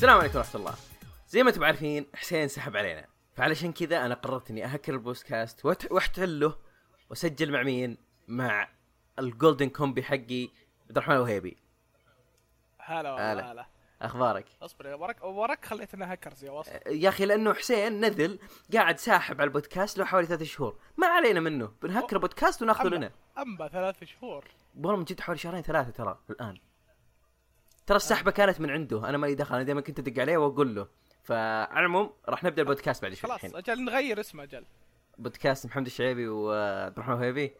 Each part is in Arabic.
السلام عليكم ورحمة الله. زي ما أنتم عارفين حسين سحب علينا. فعلشان كذا أنا قررت إني أهكر البودكاست وأحتله وأسجل مع مين؟ مع ال golden combo حقي عبد الرحمن الوهيبي. هلا هلا. والله هلا. أخبارك؟ اصبر يا وراك وراك خليتنا هاكرز يا وصل. يا أخي لأنه حسين نذل قاعد ساحب على البودكاست له حوالي ثلاث شهور. ما علينا منه. بنهكر البودكاست وناخذه لنا. أما ثلاث شهور. والله من جد حوالي شهرين ثلاثة ترى الآن. ترى السحبة كانت من عنده. أنا مالي دخل أنا دائما كنت أدق عليه وأقول له. فعلى العموم راح نبدأ البودكاست بعد شوي خلاص الحين. أجل نغير اسمه أجل. بودكاست محمد الشعيبي وعبد الرحمن الوهيبي.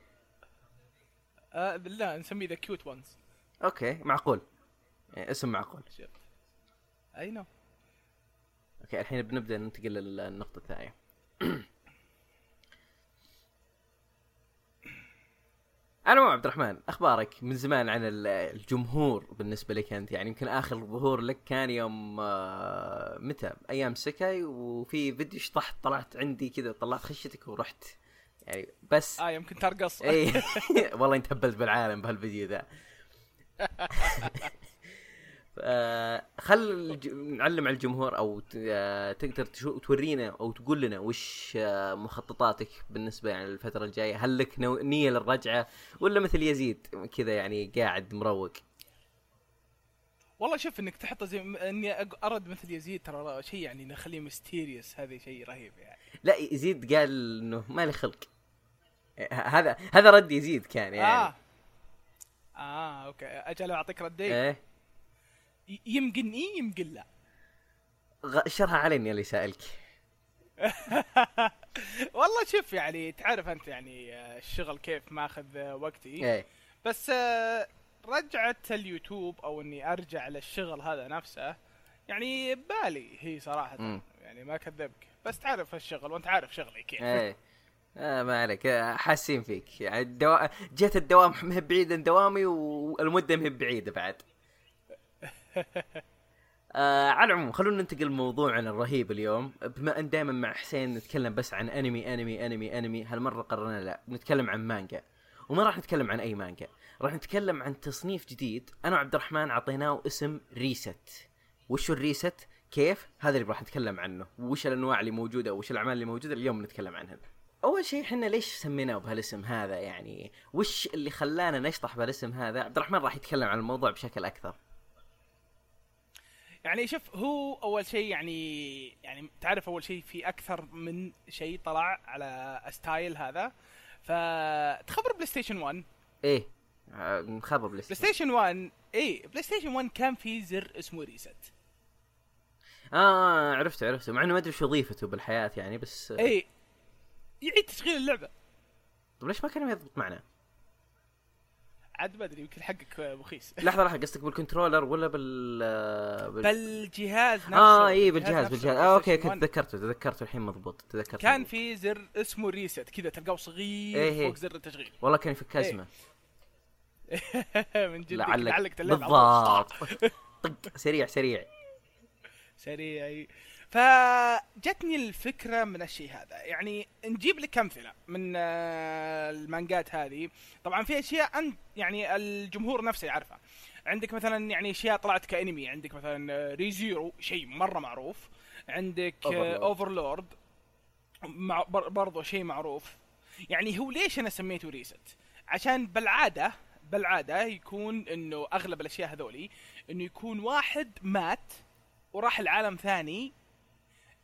آه لا نسميه the cute ones okay معقول. يعني اسم معقول. I know okay الحين بنبدأ ننتقل للنقطة الثانية. أنا عبد الرحمن أخبارك من زمان عن ال- الجمهور بالنسبة لك أنت؟ يعني يمكن آخر ظهور لك كان يوم آه، متى؟ أيام سكاي وفي فيديو شطحت طلعت عندي كذا طلعت خشتك ورحت. يعني بس آه يمكن ترقص اي والله انت هبلت بالعالم بهالفيديو ذا. آه، خل الج- نعلم على الجمهور أو ت- آه، تقدر تشو- تورينا أو تقول لنا وش آه، مخططاتك بالنسبة يعني للفترة الجاية. هل لك نو- نية للرجعة ولا مثل يزيد كذا يعني قاعد مروق؟ والله شوف إنك تحطه زي م- إني أرد مثل يزيد ترى شيء يعني نخليه mysterious هذا شيء رهيب يعني. لا يزيد قال إنه ما لي خلق. هذا هذا رد يزيد كان يعني. آه. آه okay. أجل أعطيك ردي. إيه. يمكن اي يمكن لا. غ- اشرها عليني اللي سائلك والله شوف يعني تعرف أنت يعني آه، الشغل كيف ماخذ آه، وقتي. إيه. بس آه، رجعة اليوتيوب أو إني أرجع للشغل هذا نفسه يعني بالي هي صراحة. مم. يعني ما اكذبك بس تعرف الشغل وأنت عارف شغلي كيف. إيه. آه ما عليك. حاسين فيك. يعني الدوا... جهة الدوام ما هي بعيدة عن دوامي والمدة ما هي بعيدة بعد. آه على العموم خلونا ننتقل لموضوعنا الرهيب اليوم. بما إن دائما مع حسين نتكلم بس عن أنمي أنمي أنمي أنمي هالمرة قررنا لا نتكلم عن مانجا. وما راح نتكلم عن أي مانجا راح نتكلم عن تصنيف جديد. أنا وعبد الرحمن أعطيناه اسم reset وش ال reset كيف؟ هذا اللي راح نتكلم عنه. وش الأنواع اللي موجودة؟ وش الأعمال اللي موجودة؟ اليوم نتكلم عنها. أول شيء إحنا ليش سميناه بهالاسم هذا؟ يعني وش اللي خلانا نشطح بهالاسم هذا؟ عبد الرحمن راح يتكلم عن الموضوع بشكل أكثر. يعني شوف هو أول شيء يعني يعني تعرف أول شيء في أكثر من شيء طلع على style هذا. فتخبر بلاي ستيشن 1 إيه آه، نخبر بلاي بلاي ستيشن ستيشن 1 اي بلاي ستيشن 1 كان في زر اسمه reset. آه عرفته عرفته. مع إنه ما أدري وش وظيفته بالحياة يعني بس اي يعيد تشغيل اللعبة. طيب ليش ما كان يضبط معنا؟ عاد ما أدري يمكن حقك بخيس لحظة لحظة قصدك بال controller ولا بال, بال... بالجهاز نفسه آه اي بالجهاز بالجهاز آه okay كنت 1. تذكرته تذكرته الحين مضبوط تذكرت كان. في زر اسمه reset كذا تلقاه صغير إيه إيه. فوق زر التشغيل والله كان يفك إيه. ازمه من جد لعلك طول. بالضبط طق سريع سريع سريع أي. فجتني الفكرة من الشيء هذا. يعني نجيب لك أمثلة من آه، المانجات هذه. طبعا في أشياء أنت يعني الجمهور نفسه يعرفها. عندك مثلا يعني أشياء طلعت كأنمي. عندك مثلا آه، Re:Zero شيء مرة معروف. عندك. Overlord مع بر- برضو شيء معروف. يعني هو ليش أنا سميته reset عشان بالعادة بالعادة يكون إنه أغلب الأشياء هذولي إنه يكون واحد مات وراح العالم ثاني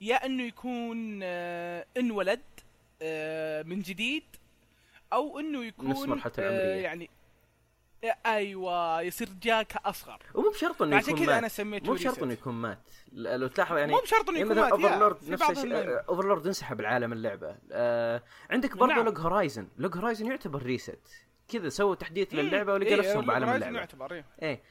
يا أنه يكون آه، انولد آه، من جديد أو إنه يكون نفس مرحلته آه، العمرية. يعني أيوه يصير جاك أصغر ومو بشرط إنه يكون كذا أنا سميته مو بشرط. إنه يكون مات لو تلاحظ يعني مو بشرط إنه يعني يكون مثلا مات يا، Overlord نفس الشيء. Overlord انسحب العالم اللعبة آه عندك برضه نعم. Log Horizon Log Horizon يعتبر reset كذا سووا تحديث للعبة مم. ولقى إيه، نفسهم بعالم اللعبة يعتبر إيه. إيه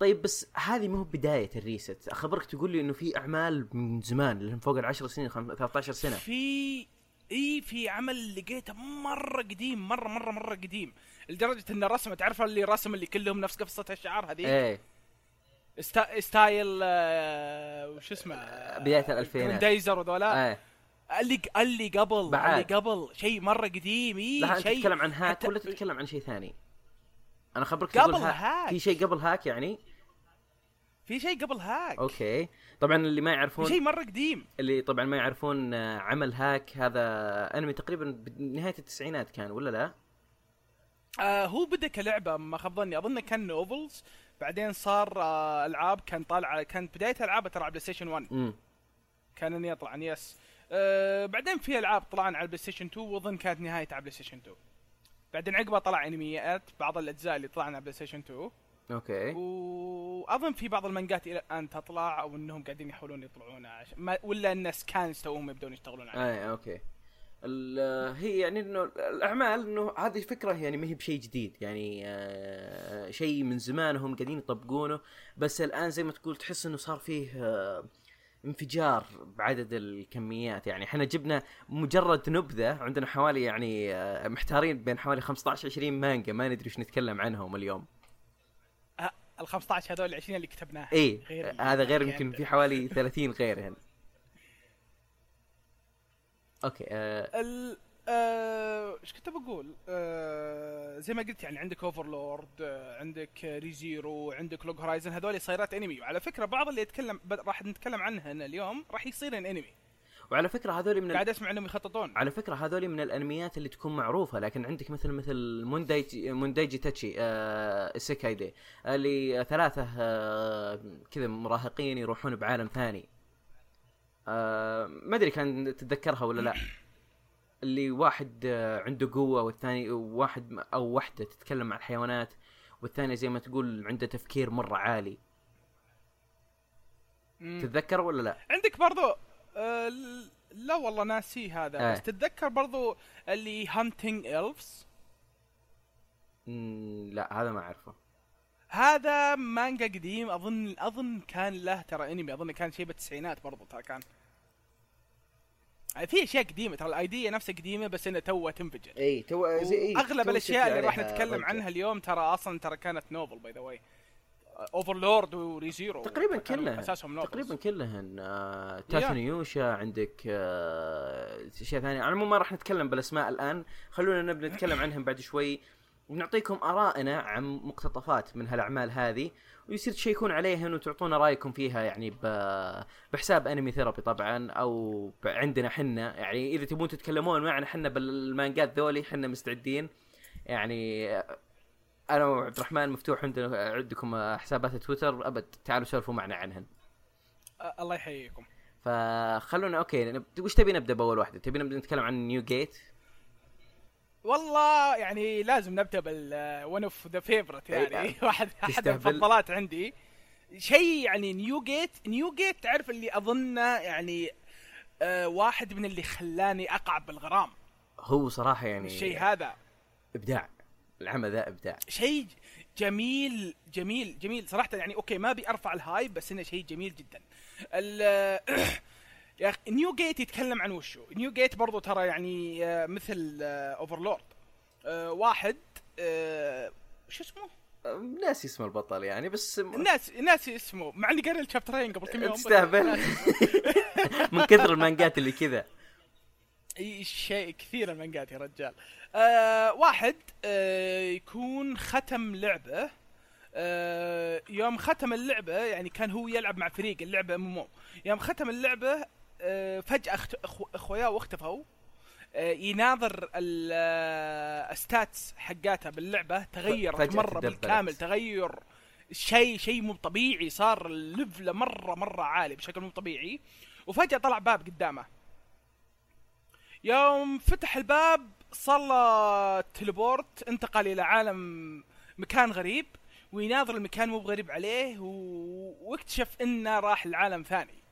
طيب بس هذه مو بداية ال reset. أخبرك تقول لي إنه في أعمال من زمان اللي هم فوق العشر سنين خم... 13 سنة. في إي في عمل لقيته مرة قديم مرة مرة مرة قديم. لدرجة إن رسمة تعرف اللي رسم اللي كلهم نفس قصه الشعار هذه إيه. ستا... ستايل آه... وش اسمه؟ بداية الألفينات. دايزر وذولا. إيه. اللي اللي قبل بعد. اللي قبل. شيء مرة قديم إي شيء. تتكلم عن هاك حتى- ولا تتكلم عن شيء ثاني؟ أنا خبرك قبل تقول ها- هاك. في شيء قبل هاك يعني؟ في شيء قبل هاك. أوكي. طبعا اللي ما يعرفون شيء مرة قديم. اللي طبعا ما يعرفون آه، عمل هاك هذا أنمي تقريبا بنهاية التسعينات كان ولا لا؟ آه هو بدأ كلعبة ما خاب ظني. أظن كان نوفلز بعدين صار آه ألعاب. كان طالع كانت بداية ألعاب ترى على بلاي ستيشن 1 امم كان اني اطلع يس آه بعدين في ألعاب طلعن على البلاي ستيشن 2 وأظن كانت نهايه على بلاي ستيشن 2 بعدين عقبها طلع أنميات بعض الأجزاء اللي طلعن على بلاي ستيشن 2 أوكي وأظن في بعض المانجات إلى الآن تطلع أو إنهم قاعدين يحاولون يطلعونها عش... ما... ولا ان سكانز توهم يبدون يشتغلون عليها. اي أوكي. ال- هي يعني إنه الأعمال إنه هذه فكرة يعني ما هي بشيء جديد. يعني آه شيء من زمان هم قاعدين يطبقونه. بس الآن زي ما تقول تحس إنه صار فيه آه انفجار بعدد الكميات. يعني إحنا جبنا مجرد نبذة عندنا حوالي يعني آه محتارين بين حوالي 15 20 مانجا. ما ندري إيش نتكلم عنهم اليوم. آه ال 15 هذول ال 20 اللي كتبناها إيه غير هذا غير يمكن في حوالي 30 غيرهن okay آه. ال آه، إيش كنت بقول؟ آه زي ما قلت يعني عندك Overlord آه عندك Re:Zero عندك Log Horizon هذول صايرات انمي وعلى فكرة بعض اللي يتكلم راح نتكلم عنهن اليوم راح يصيرن انمي وعلى فكرة هذول من ال... قاعد أسمع إنهم يخططون. على فكرة هذول من الأنميات اللي تكون معروفة. لكن عندك مثل مثل Mondaiji Mondaiji-tachi آه السيكاي دي اللي ثلاثة آه كذا مراهقين يروحون بعالم ثاني. آه ما أدري كان تتذكرها ولا لا. اللي واحد آه عنده قوة والثاني واحد أو وحده تتكلم عن الحيوانات والثاني زي ما تقول عنده تفكير مرة عالي. تتذكر ولا لا؟ عندك برضو آه لا والله ناسي هذا آه. بس تتذكر برضو اللي هانتنج الفز لا هذا ما أعرفه. هذا مانجا قديم أظن أظن كان له ترى إنمي أظن كان شيء بالتسعينات برضو ترى كان. في أشياء قديمة ترى ال idea نفسها قديمة بس إنها توها تنفجر. إي تو اغلب الأشياء اللي راح نتكلم عنها اليوم ترى أصلا ترى كانت novel by the way Overlord و Re:Zero تقريبا كلها أساسهم. تقريبا كلهن آه Tate no Yuusha عندك آه اشياء ثانية على العموم ما راح نتكلم بالأسماء الآن خلونا نبدأ نتكلم عنهم بعد شوي. ونعطيكم آرائنا عن مقتطفات من هالأعمال هذه ويصير تشيكون عليها وتعطونا رأيكم فيها يعني بحساب Anime Therapy طبعا أو عندنا حنا. يعني إذا تبون تتكلمون معنا حنا بالمانجات ذولي حنا مستعدين. يعني أنا وعبد الرحمن مفتوح عندنا عندكم حسابات تويتر أبد تعالوا سولفوا معنا عنهن. آه، الله يحييكم. فخلونا okay وش تبي نبدأ بأول واحدة؟ تبي نبدأ نتكلم عن New Gate؟ والله يعني لازم نبدأ بال one of the favorite يعني. إيه، واحد احد. المفضلات عندي. شيء يعني New Gate New Gate تعرف اللي أظنه يعني آه واحد من اللي خلاني اقع بالغرام. هو صراحة يعني الشيء هذا. إبداع. العمل ذا إبداع. شيء جميل جميل جميل. صراحة يعني okay ما أبي أرفع ال hype بس إنه شيء جميل جدا. ال يا أخي New Gate يتكلم عن وشو؟ New Gate برضو ترى يعني آه، مثل Overlord واحد آه، شو اسمه؟ ناسي اسم البطل يعني بس م- ناس ناسي اسمه مع إني قاري الشابترين قبل كم يوم. تستهبل. من كثر المانجات اللي كذا. شيء كثير المانجات يا رجال. آه واحد آه يكون ختم لعبة. آه يوم ختم اللعبة يعني كان هو يلعب مع فريق اللعبة مو يوم ختم اللعبة آه فجأة. أخوياه واختفوا. آه يناظر ال stats حقاته باللعبة تغيرت مرة. بالكامل تغير شيء شيء مو طبيعي صار ال level مره مرة عالي بشكل مو طبيعي. وفجأة طلع باب قدامه. يوم فتح الباب صار له teleport انتقل إلى عالم مكان غريب ويناظر المكان مو بغريب عليه و... واكتشف إنه راح لعالم ثاني.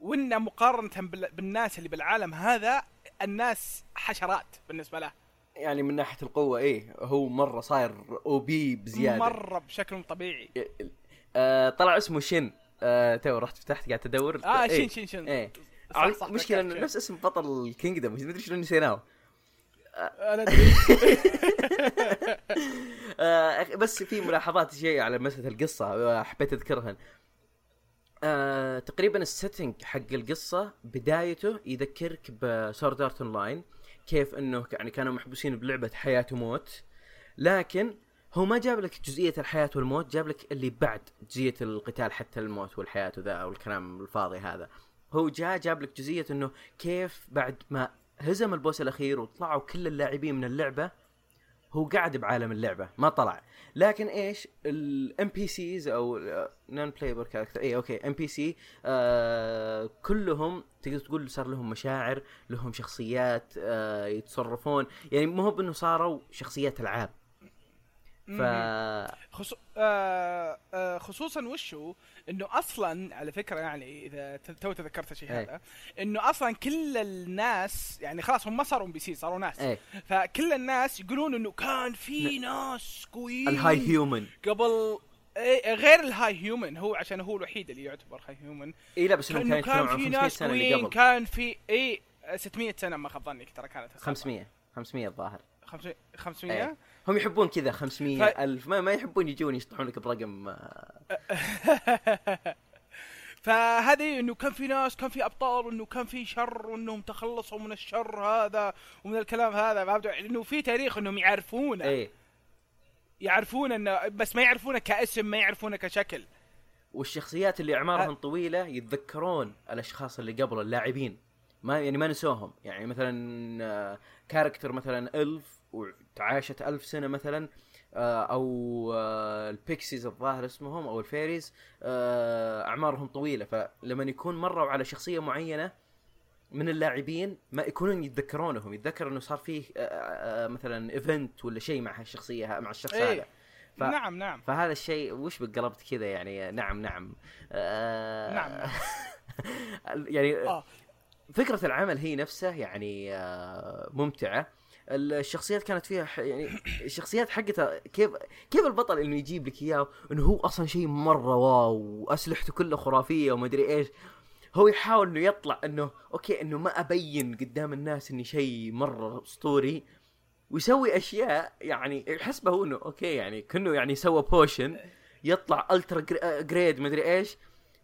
وإنه مقارنة بال... بالناس اللي بالعالم هذا الناس حشرات بالنسبة له. يعني من ناحية القوة إيه هو مرة صاير OP بزيادة. مرة بشكل طبيعي. آه طلع اسمه شن آه تو رحت فتحت قاعد تدور. آه إيه. شين شين شين. إيه. ذكرت إنه. نفس اسم بطل ال Kingdom ما أدري شلون نسيناه. أنا أدري. آه بس في ملاحظات شيء على مسألة القصة آه، حبيت أذكرها. آه تقريبا ال setting حق القصة بدايته يذكرك ب Sword Art Online كيف إنه يعني كانوا محبوسين بلعبة حياة وموت. لكن هو ما جاب لك جزئية الحياة والموت جاب لك اللي بعد جزئية القتال حتى الموت والحياة وذا والكلام الفاضي هذا. هو جاء جاب لك جزئية إنه كيف بعد ما هزم ال boss الأخير وطلعوا كل اللاعبين من اللعبة هو قاعد بعالم اللعبة ما طلع. لكن إيش؟ ال NPCs أو non-playable character اي okay NPC كلهم تقدر تقول صار لهم مشاعر لهم شخصيات آه يتصرفون. يعني مو هو بإنه صاروا شخصيات ألعاب. ف خصو... آه آه خصوصا وشو؟ إنه أصلا على فكرة يعني إذا تو تذكرت الشيء إيه. هذا إنه أصلا كل الناس يعني خلاص هم ما صاروا NPC صاروا ناس. إيه. فكل الناس يقولون إنه كان في ناس قويين ال high human قبل إيه غير ال high human هو عشان هو الوحيد اللي يعتبر high human اي لا بس كان عن في 500 ناس قويين كان في اي 600 سنة ما خاب ظني ترى كانت 500 500 الظاهر. 500 500 إيه. هم يحبون كذا 500 ف- ألف. ما, ما يحبون يجون يشطحون لك برقم آه، فهذه إنه كان في ناس كان في أبطال وانه كان في شر وانهم تخلصوا من الشر هذا ومن الكلام هذا. فهمت؟ إنه في تاريخ إنهم يعرفونه. إيه. يعرفون إنه بس ما يعرفونه كاسم ما يعرفونه كشكل. والشخصيات اللي أعمارهم طويلة يتذكرون الأشخاص اللي قبل اللاعبين. ما يعني ما نسوهم. يعني مثلا آه، character مثلا elf وتعاشت ألف سنة مثلا آه، أو آه، ال pixies الظاهر اسمهم أو ال fairies آه، أعمارهم طويلة. فلما يكون مروا على شخصية معينة من اللاعبين ما يكونون يتذكرونهم. يتذكر إنه صار فيه آه، آه، مثلا إيفنت ولا شيء مع هالشخصية مع الشخص إيه. هذا. ف- نعم نعم. فهذا الشيء وش بقلبت كذا يعني؟ نعم نعم. آه نعم. يعني آه. فكرة العمل هي نفسها يعني آه ممتعة. الشخصيات كانت فيها يعني الشخصيات حقتها كيف كيف البطل إنه يجيب لك إياه إنه هو أصلا شيء مرة واو وأسلحته كلها خرافية وما أدري إيش. هو يحاول إنه يطلع إنه okay إنه ما أبين قدام الناس إني شيء مرة أسطوري ويسوي أشياء يعني يحسبه هو إنه okay يعني كأنه يعني سوى potion يطلع ultra grade ما أدري إيش.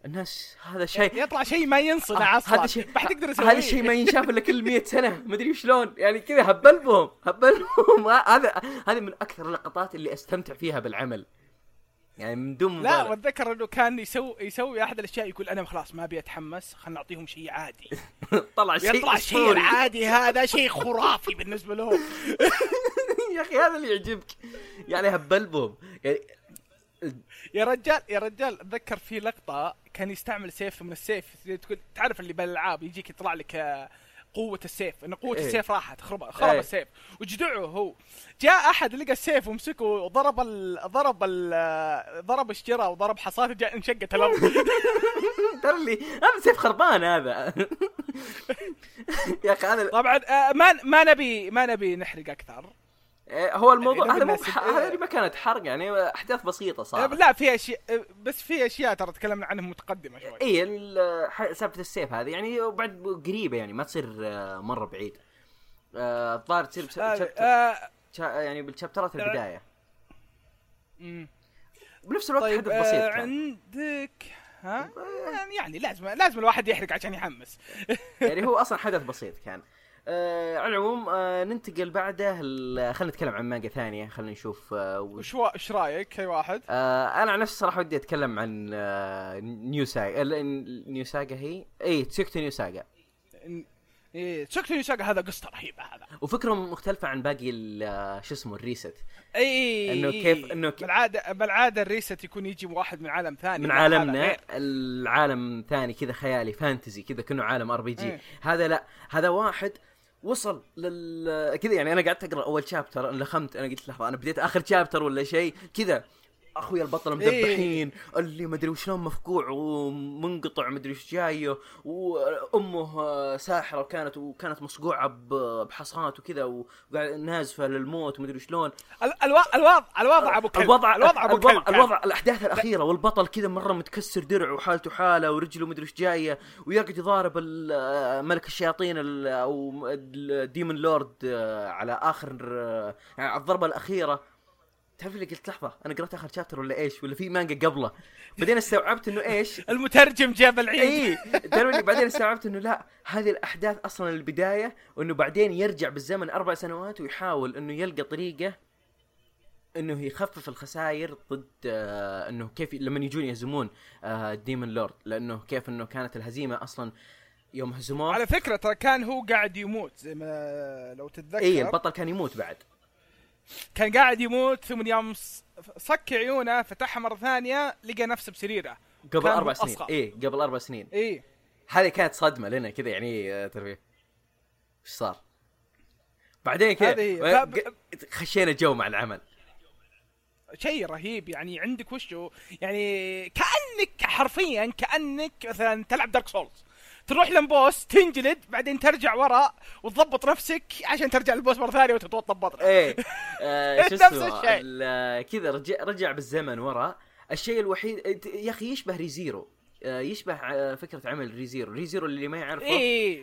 الناس هذا شيء يطلع شيء ما ينصنع آه، أصلا هذا شيء ما حد يقدر يسويه. هذا الشيء ما ينشاف إلا كل 100 سنة. ما أدري شلون. يعني كذا هبلبهم هبلبهم هذا هذه من أكثر اللقطات اللي أستمتع فيها بالعمل. يعني من دون لا وأتذكر إنه كان يسوي يسوي أحد الأشياء يقول أنا خلاص ما أبي أتحمس خلينا نعطيهم شيء عادي. طلع شيء يطلع أسطوري. العادي هذا شيء خرافي بالنسبة له يا أخي هذا اللي يعجبك. يعني هبلبهم. يعني يا رجال يا رجال أتذكر في لقطة كان يستعمل سيف من السيف تقول تعرف اللي بالألعاب يجيك يطلع لك آه، قوة السيف إن قوة إيه. السيف راحت خرب خرب إيه. السيف وجدعه هو جاء أحد لقى السيف ومسكه وضرب ال ضرب ال آه، ضرب الشجرة وضرب حصاته جاء انشقت الأرض ترى اللي هذا سيف خربان هذا يا أخي هذا طبعا آه، ما ما نبي ما نبي نحرق أكثر هو الموضوع يعني هذا مو بح- هذا اللي ما كانت حرق يعني أحداث بسيطة آه، صارت. لا في أشياء آه، بس في أشياء ترى تكلمنا عنها متقدمة شوي. اي سالفة السيف هذه يعني بعد قريبة يعني ما تصير آه، مرة بعيد. آه، الظاهر تصير آه، آه، يعني بالشابترات البداية. مم. بنفس الوقت طيب حدث بسيط آه كان. عندك ها؟ يعني, يعني لازم لازم الواحد يحرق عشان يحمس. يعني هو أصلا حدث بسيط كان. آه على العموم آه ننتقل بعده خلينا نتكلم عن مانجا ثانية خلينا نشوف آه وش إيش رأيك؟ أي واحد؟ آه أنا عن نفسي صراحة ودي أتكلم عن آه New Saga New Saga هي؟ اي Tsuyokute New Saga إن- إيه شكله يساق هذا قصة رهيبة هذا. وفكره مختلفة عن باقي آه، شو اسمه ال rest. إي إنه كيف- إنه ك- بالعاده بالعادة ال rest يكون يجي واحد من عالم ثاني. من عالمنا غير. العالم ثاني كذا خيالي fantasy كذا كأنه عالم RPG. إيه. هذا لا هذا واحد وصل لل كذا يعني أنا قعدت أقرأ أول chapter لخمت أنا قلت لحظه أنا بديت آخر chapter ولا شيء كذا. أخوي البطل إيه. مذبحين اللي مدري وشلون مفقوع ومنقطع مدري وش جاية وأمه ساحرة وكانت وكانت مصقوعة ب- بحصانات وكذا وقاعد نازفة للموت ومدري شلون ال- الوضع الوضع الوضع أبو كلب الوضع الوضع أبو الوضع. الوضع الأحداث الأخيرة والبطل كذا مرة متكسر درع وحالته حالة ورجله مدري إيش جاية ويقعد يضارب ملك الشياطين ال- أو الديمون لورد على اخر يعني الضربة الأخيرة تعرف اللي قلت لحظة؟ أنا قرأت آخر شابتر ولا إيش؟ ولا في مانجا قبله. بعدين استوعبت إنه إيش؟ المترجم جاب العيد. اي تعرف بعدين استوعبت إنه لا هذه الأحداث أصلا البداية وإنه بعدين يرجع بالزمن أربع سنوات ويحاول إنه يلقى طريقة إنه يخفف الخسائر ضد آه إنه كيف لما يجون يهزمون آه ديمون لورد لأنه كيف إنه كانت الهزيمة أصلا يوم هزموه. على فكرة ترى كان هو قاعد يموت زي ما لو تتذكر. اي البطل كان يموت بعد. كان قاعد يموت ثم يوم صك عيونه فتحها مرة ثانية لقى نفسه بسريره. قبل أربع سنين. اي قبل أربع سنين. اي هذه كانت صدمة لنا كذا يعني آه، ترى. إيش صار؟ بعدين كذا خشينا جو مع العمل. شيء رهيب يعني عندك وشو يعني كأنك حرفيا كأنك مثلا تلعب Dark Souls تروح لل boss تنجلد بعدين ترجع ورا وتضبط نفسك عشان ترجع لل boss مرة ثانية وتتضبط إيه. آه، شو نفس الشيء. ال- كذا رجع رجع بالزمن ورا. الشيء الوحيد يا أخي يشبه Re:Zero. آه، يشبه آه، فكرة عمل Re:Zero. Re:Zero اللي ما يعرفه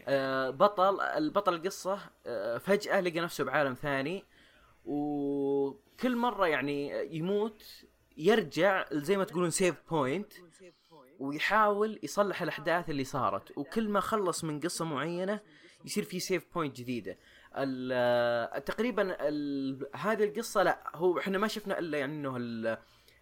آه، بطل البطل القصة آه، فجأة لقى نفسه بعالم ثاني وكل مرة يعني يموت يرجع زي ما تقولون save point ويحاول يصلح الأحداث اللي صارت. وكل ما خلص من قصة معينة يصير في save point جديدة. آه، تقريبا هذه القصة لا هو إحنا ما شفنا إلا يعني إنه ال-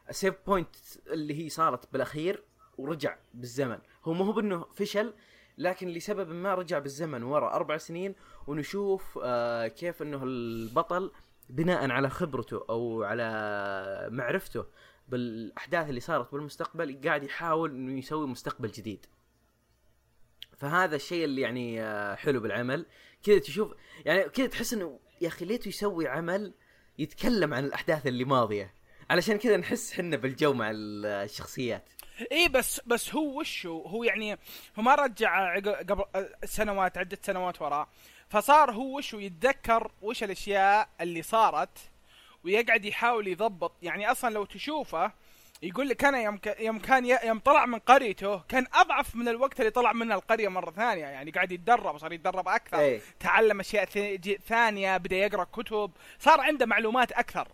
ال save point اللي هي صارت بالأخير ورجع بالزمن. هو مو هو بإنه فشل لكن لسبب ما رجع بالزمن ورا أربع سنين ونشوف آه كيف إنه البطل بناء على خبرته أو على معرفته بالأحداث اللي صارت بالمستقبل قاعد يحاول إنه يسوي مستقبل جديد. فهذا الشيء اللي يعني آه، حلو بالعمل. كذا تشوف يعني كذا تحس إنه يا أخي ليته يسوي عمل يتكلم عن الأحداث اللي ماضية. علشان كذا نحس حنا بالجو مع ال- الشخصيات. إيه بس بس هو وشو هو؟ يعني هو ما رجع قبل سنوات عدة سنوات وراء. فصار هو وشو يتذكر وش الأشياء اللي صارت ويقعد يحاول يضبط. يعني أصلا لو تشوفه يقول لك أنا يوم يوم كان يوم طلع من قريته كان أضعف من الوقت اللي طلع منها القرية مرة ثانية. يعني قاعد يتدرب وصار يتدرب أكثر. إيه. تعلم أشياء ثانية بدأ يقرأ كتب. صار عنده معلومات أكثر.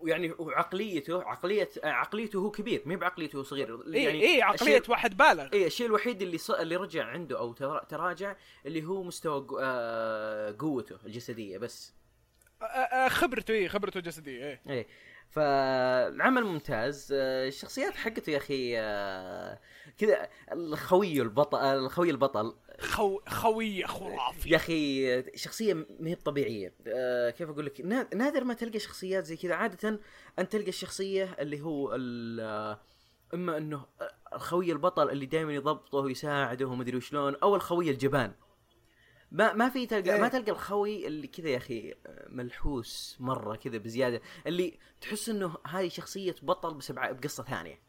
ويعني وعقليته عقلية عقليته هو كبير مو بعقليته صغير. اي يعني اي عقلية الشيء- واحد بالغ. اي الشيء الوحيد اللي ص... اللي رجع عنده أو ترا- تراجع اللي هو مستوى آه، قوته الجسدية بس. خبرته إيه خبرته الجسدية إيه. إيه. فالعمل ممتاز. آه، الشخصيات حقته يا أخي آه، كذا الخوي البطل الخوي البطل. خو خوي خرافي. يا أخي شخصية ما هي طبيعيه آه، كيف أقول لك؟ نا- نادر ما تلقى شخصيات زي كذا. عادة انت تلقى الشخصية اللي هو ال- إما إنه الخوي البطل اللي دائما يضبطه ويساعده ومدري وشلون أو الخوي الجبان. ما ما في تلقى إيه. ما تلقى الخوي اللي كذا يا أخي آه، ملحوس مرة كذا بزيادة اللي تحس إنه هذه شخصية بطل بس بع- بقصة ثانية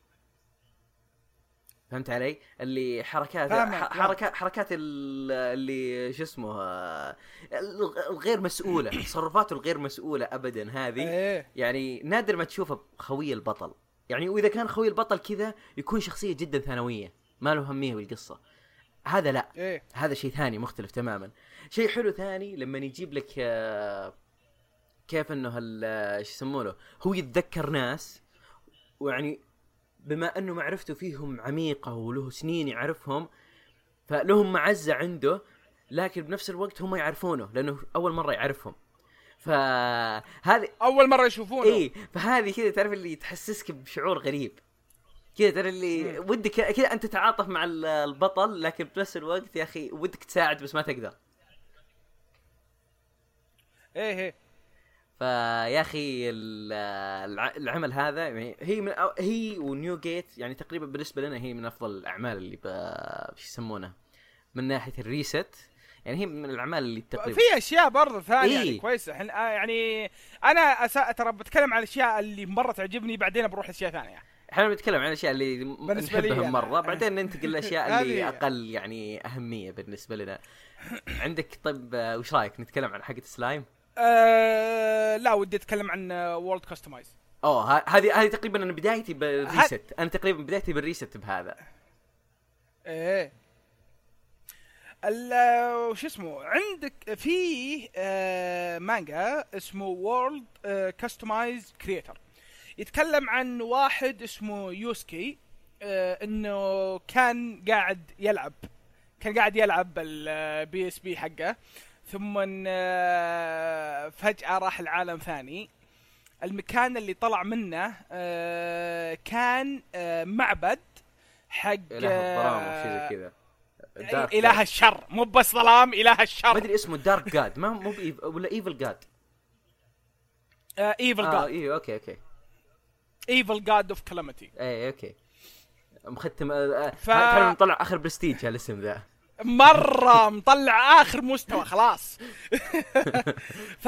فهمت علي؟ اللي حركات. حركات حركات ال- اللي شو اسمه آه، الغ- الغير مسؤولة تصرفاته الغير مسؤولة ابدا هذه إيه يعني نادر ما تشوفه خوي البطل يعني وإذا كان خوي البطل كذا يكون شخصية جدا ثانوية ما له هميه بالقصة هذا لا. إيه. هذا شيء ثاني مختلف تماما. شيء حلو ثاني لما يجيب لك آه، كيف إنه هال آه، شو يسمونه؟ هو يتذكر ناس ويعني بما إنه معرفته فيهم عميقة وله سنين يعرفهم فلهم معزة عنده لكن بنفس الوقت هم يعرفونه لأنه أول مرة يعرفهم. فهذه أول مرة يشوفونه. اي فهذه كذا تعرف اللي تحسسك بشعور غريب. كذا ترى اللي ودك كذا أنت تتعاطف مع ال- البطل لكن بنفس الوقت يا أخي ودك تساعد بس ما تقدر. إيه إيه. فيا أخي ال- الع- العمل هذا يعني هي من هي ونيو جيت يعني تقريبا بالنسبة لنا هي من أفضل الأعمال اللي شو يسمونها من ناحية الريست. يعني هي من الأعمال اللي تقريبا في أشياء برضه ثانية إيه. يعني كويسة. إحنا آه، يعني أنا. ترى بتكلم عن الأشياء اللي مرة تعجبني بعدين بروح لأشياء ثانية. إحنا بنتكلم عن الأشياء اللي نحبها أنا. مرة بعدين ننتقل للاشياء اللي. أقل يعني أهمية بالنسبة لنا. عندك طيب آه، وش رأيك؟ نتكلم عن حقة سلايم؟ أه... لا ودي أتكلم عن World Customize أوه هذه هذه تقريبا أنا بدايتي بالريست. أنا تقريبا بدايتي بالريست بهذا. إيه. ال- وش اسمه؟ عندك في آه مانجا اسمه World Customize Creator يتكلم عن واحد اسمه يوسكي آه إنه كان قاعد يلعب. كان قاعد يلعب ال PSP حقه. ثم آه فجأة راح العالم ثاني. المكان اللي طلع منه آه كان آه معبد حق إله الظلام أو شيء زي كذا. آه إله الشر. مو بس ظلام إله ما الشر أدري اسمه dark god ما مو. ولا ايفل جاد ايفل جاد أيوه أوكي أوكي. ايفل جاد اوف كلامتي اي أوكي. مختم آه، ف- تعرف نطلع آخر برستيج هالاسم ذا. مرة مطلع آخر مستوى خلاص. ف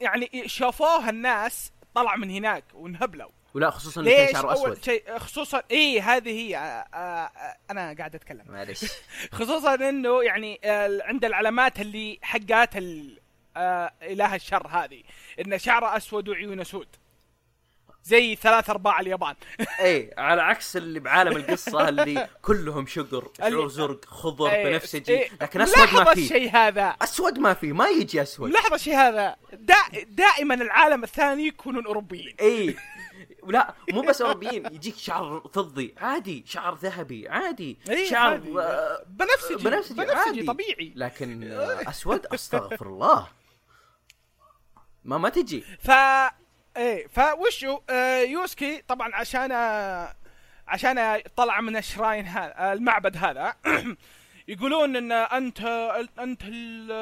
يعني شافوه الناس طلع من هناك وانهبلوا. ولا خصوصا إنه كان شعره أسود. شيء خصوصا اي هذه هي آه، آه، آه، أنا قاعد أتكلم. معلش خصوصا إنه يعني آه، عند العلامات اللي حقات ال- آه، إله الشر هذه إنه شعره أسود وعيونه سود. زي ثلاث أرباع اليابان. اي على عكس اللي بعالم القصة اللي كلهم شقر شعور زرق خضر إيه، بنفسجي إيه، لكن أسود ما فيه الشيء هذا. أسود ما فيه ما يجي أسود. لاحظ الشيء هذا. دا دائما العالم الثاني يكونون أوروبيين. اي لا مو بس أوروبيين يجيك شعر فضي. عادي شعر ذهبي عادي. إيه، شعر عادي. آه، بنفسجي بنفسجي, بنفسجي عادي. طبيعي. لكن آه، أسود أستغفر الله. ما ما تجي. ف إيه فوشو آه يوسكي طبعا عشان آه، عشان طلع من الشراين هذا المعبد هذا. يقولون إن أنت أنت ال-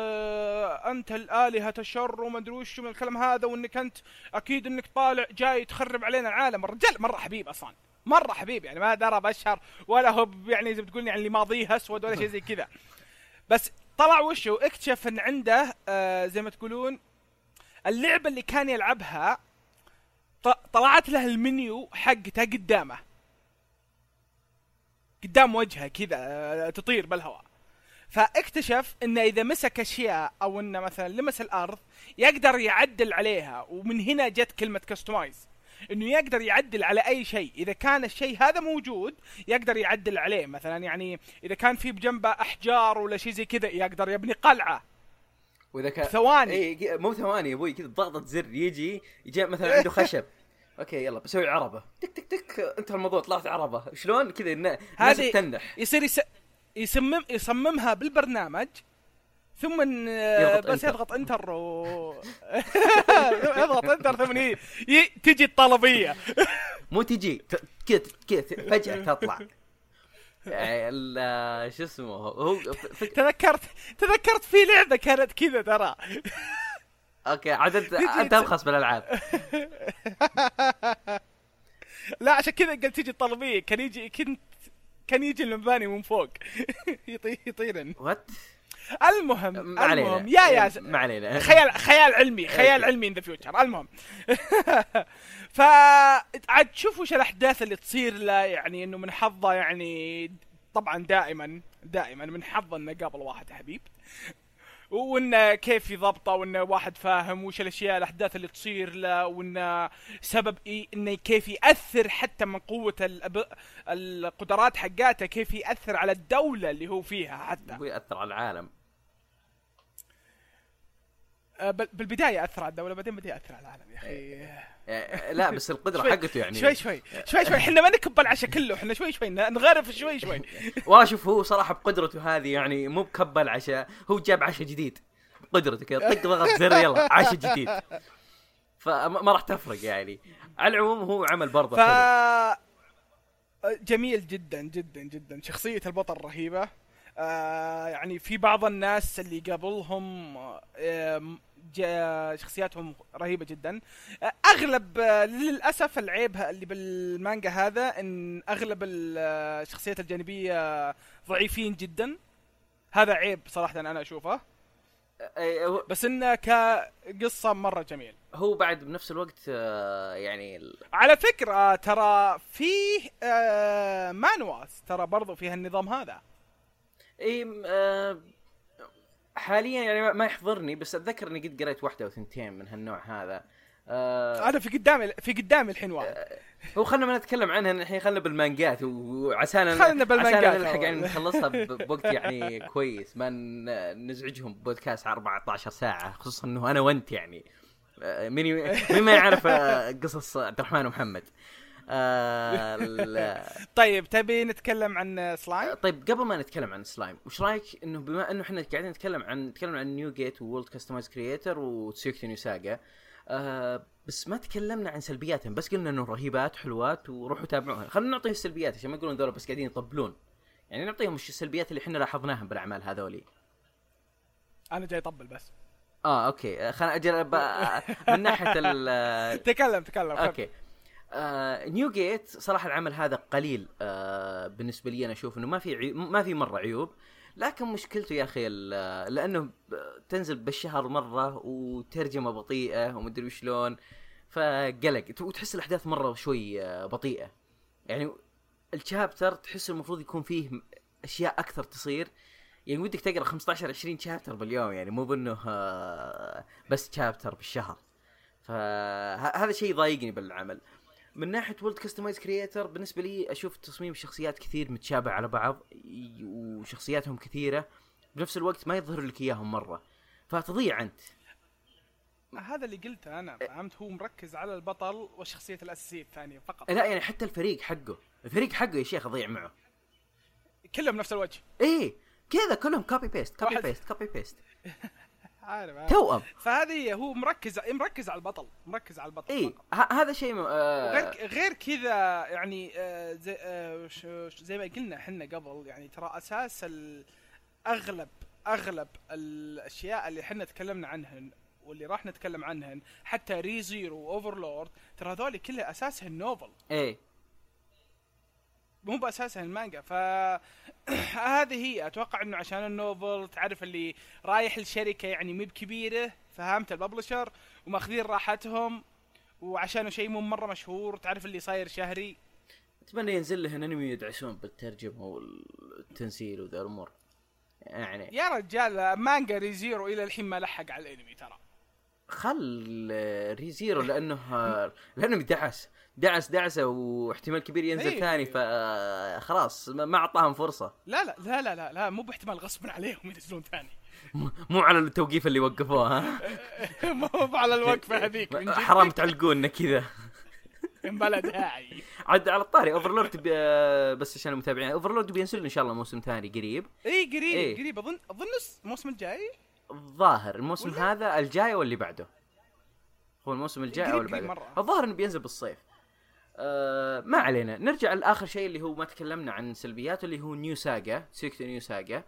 أنت الآلهة الشر وما أدري وش من الكلام هذا وإنك أنت أكيد إنك طالع جاي تخرب علينا العالم. الرجال مرة حبيب أصلا مرة حبيب يعني ما درى بشر ولا هو يعني زي ما تقول يعني اللي ماضيه أسود ولا شيء زي كذا. بس طلع وشو اكتشف إن عنده آه زي ما تقولون اللعبة اللي كان يلعبها طلعت له المنيو حقته قدامه. قدام وجهه كذا آه، تطير بالهواء. فاكتشف إنه إذا مسك أشياء أو إنه مثلا لمس الأرض يقدر يعدل عليها. ومن هنا جت كلمة كستمايز إنه يقدر يعدل على أي شيء. إذا كان الشيء هذا موجود يقدر يعدل عليه. مثلا يعني إذا كان في بجنبه أحجار ولا شيء زي كذا يقدر يبني قلعة. وإذا كان ثواني. اي مو ثواني يا أبوي كذا ضغطة زر يجي يجي مثلا عنده خشب. Okay يلا بسوي عربة. تك تك تك انت الموضوع طلعت عربة. شلون؟ كذا النا- الناس هذه تنح يصير يس... يصمم يصممها بالبرنامج ثم بس. يضغط enter و يضغط enter ثم ي... تجي الطلبية. مو تجي كذا كذا فجأة تطلع. يعني ال- شو اسمه هو تذكرت تذكرت في لعبة كانت كذا ترى. Okay عاد انت أنت ابخص بالألعاب. لا عشان كذا قلت تجي الطلبيه كان يجي كنت كان يجي المباني من فوق. يطير يطيرن. What المهم ما علينا. المهم يا يا س- ما علينا. خيال خيال علمي خيال. علمي in the future المهم. ف عاد شوف وش الأحداث اللي تصير له يعني إنه من حظه يعني طبعا دائما دائما من حظه إنه قابل واحد حبيب. وإنه كيف يضبطه وإنه واحد فاهم وش الأشياء الأحداث اللي تصير له وإنه سبب إيه إنه كيف يأثر حتى من قوة الأب... القدرات حقاته كيف يأثر على الدولة اللي هو فيها حتى. أبوي يأثر على العالم. بالبداية أثر على الدولة بعدين بدأ يأثر على العالم يا أخي. يعني لا بس القدرة حقته يعني. شوي شوي شوي شوي. إحنا ما نكب العشاء كله إحنا شوي شوي نغرف شوي شوي. والله شوف هو صراحة بقدرته هذه يعني مو بكب العشاء هو جاب عشاء جديد. بقدرته كذا طق ضغط زر يلا عشاء جديد. فما ما راح تفرق يعني. على العموم هو عمل برضه ف حلو. جميل جدا جدا جدا. شخصية البطل رهيبة. آه يعني في بعض الناس اللي قبلهم آه شخصياتهم رهيبة جدا. آه أغلب للأسف العيب اللي بالمانجا هذا إن أغلب ال- الشخصيات الجانبية ضعيفين جدا. هذا عيب صراحة أنا أشوفه. بس انه كقصة مرة جميل. هو بعد بنفس الوقت يعني ال- على فكرة ترى فيه مانواز ترى برضو فيها النظام هذا. إي آه، حاليا يعني ما- يحضرني بس أتذكر إني قد قريت واحدة أو ثنتين من هالنوع هذا. آه، أنا في قدامي في قدامي الحين واحد. هو خلنا ما نتكلم عنها الحين خلنا بالمانجات وعسانا خلنا بالمانجات عسانا نلحق. يعني نخلصها بوقت يعني كويس ما نزعجهم بودكاست 14 ساعة خصوصا إنه أنا وأنت يعني. آه، مين مين ما يعرف آه، قصص عبد الرحمن ومحمد. آه، طيب تبي نتكلم عن سلايم طيب قبل ما نتكلم عن سلايم وش رأيك إنه بما إنه إحنا قاعدين نتكلم عن نتكلم عن New Gate و World Customize Creator و Tsuyokute New Saga آه بس ما تكلمنا عن سلبياتهم بس قلنا إنه رهيبات حلوات وروحوا تابعوها. خلينا نعطيهم السلبيات عشان ما يقولون ذولا بس قاعدين يطبلون. يعني نعطيهم وش السلبيات اللي إحنا لاحظناها بالأعمال هذولي. أنا جاي أطبل بس. آه okay. خلينا أجل من ناحية ال تكلم تكلم. Okay. آه New Gate صراحة العمل هذا قليل آه بالنسبة لي أنا أشوف إنه ما في. ما في مرة عيوب. لكن مشكلته يا أخي ال- لأنه تنزل بالشهر مرة وترجمة بطيئة ومدري شلون فقلق. وتحس الأحداث مرة شوي آه، بطيئة. يعني ال chapter تحس المفروض يكون فيه أشياء أكثر تصير. يعني ودك تقرأ 15 20 chapter باليوم يعني مو بإنه آه، بس chapter بالشهر. فهذا شيء ضايقني بالعمل. من ناحية World Customize Creator بالنسبة لي أشوف تصميم الشخصيات كثير متشابه على بعض وشخصياتهم كثيرة بنفس الوقت ما يظهر لك إياهم مرة. فتضيع أنت. هذا اللي قلته أنا فهمت؟ هو مركز على البطل والشخصية الأساسية الثانية فقط. لا يعني حتى الفريق حقه. الفريق حقه يا شيخ اضيع معه. كلهم نفس الوجه. إيه كذا كلهم copy paste copy paste copy paste عارف عارف. توأم فهذه هو مركز مركز على البطل مركز على البطل. ه- هذا شيء م... آه غير غير كذا يعني آه، زي آه، زي ما قلنا إحنا قبل يعني ترى أساس أغلب أغلب الأشياء اللي إحنا تكلمنا عنهن واللي راح نتكلم عنهن حتى Re:Zero و Overlord ترى هذول كلها اساسها ال novel إيه مو بأساسها المانجا ف هذه هي. أتوقع إنه عشان ال novel تعرف اللي رايح لشركة يعني مي بكبيره فهمت؟ ال publisher وماخذين راحتهم وعشانه شيء مو مرة مشهور تعرف اللي صاير شهري؟ أتمنى ينزل له أنمي يدعسون بالترجمة والتنسيق وذا الأمور. يعني يا رجال مانجا Re:Zero إلى الحين ما لحق على الأنمي ترى. خل Re:Zero لأنه لأنه دعس دعس دعسة واحتمال كبير ينزل إيه. ثاني فخلاص ما أعطاهم فرصة. لا لا لا لا لا, لا مو باحتمال غصبا عليهم ينزلون ثاني. مو على التوقيف اللي وقفوه ها؟ مو على الوقفة هذيك. حرام تعلقونا كذا. بلا داعي. عاد على الطاري Overlord. آه، بس عشان المتابعين Overlord بينزل إن شاء الله موسم ثاني قريب. إي قريب إيه. قريب. اظن أظن الموسم الجاي؟ الظاهر الموسم ولا- هذا الجاي واللي بعده. هو الموسم الجاي أو اللي بعده. الظاهر إنه بينزل بالصيف. آه ما علينا. نرجع لآخر شيء اللي هو ما تكلمنا عن سلبياته اللي هو New Saga Tsuyokute New Saga.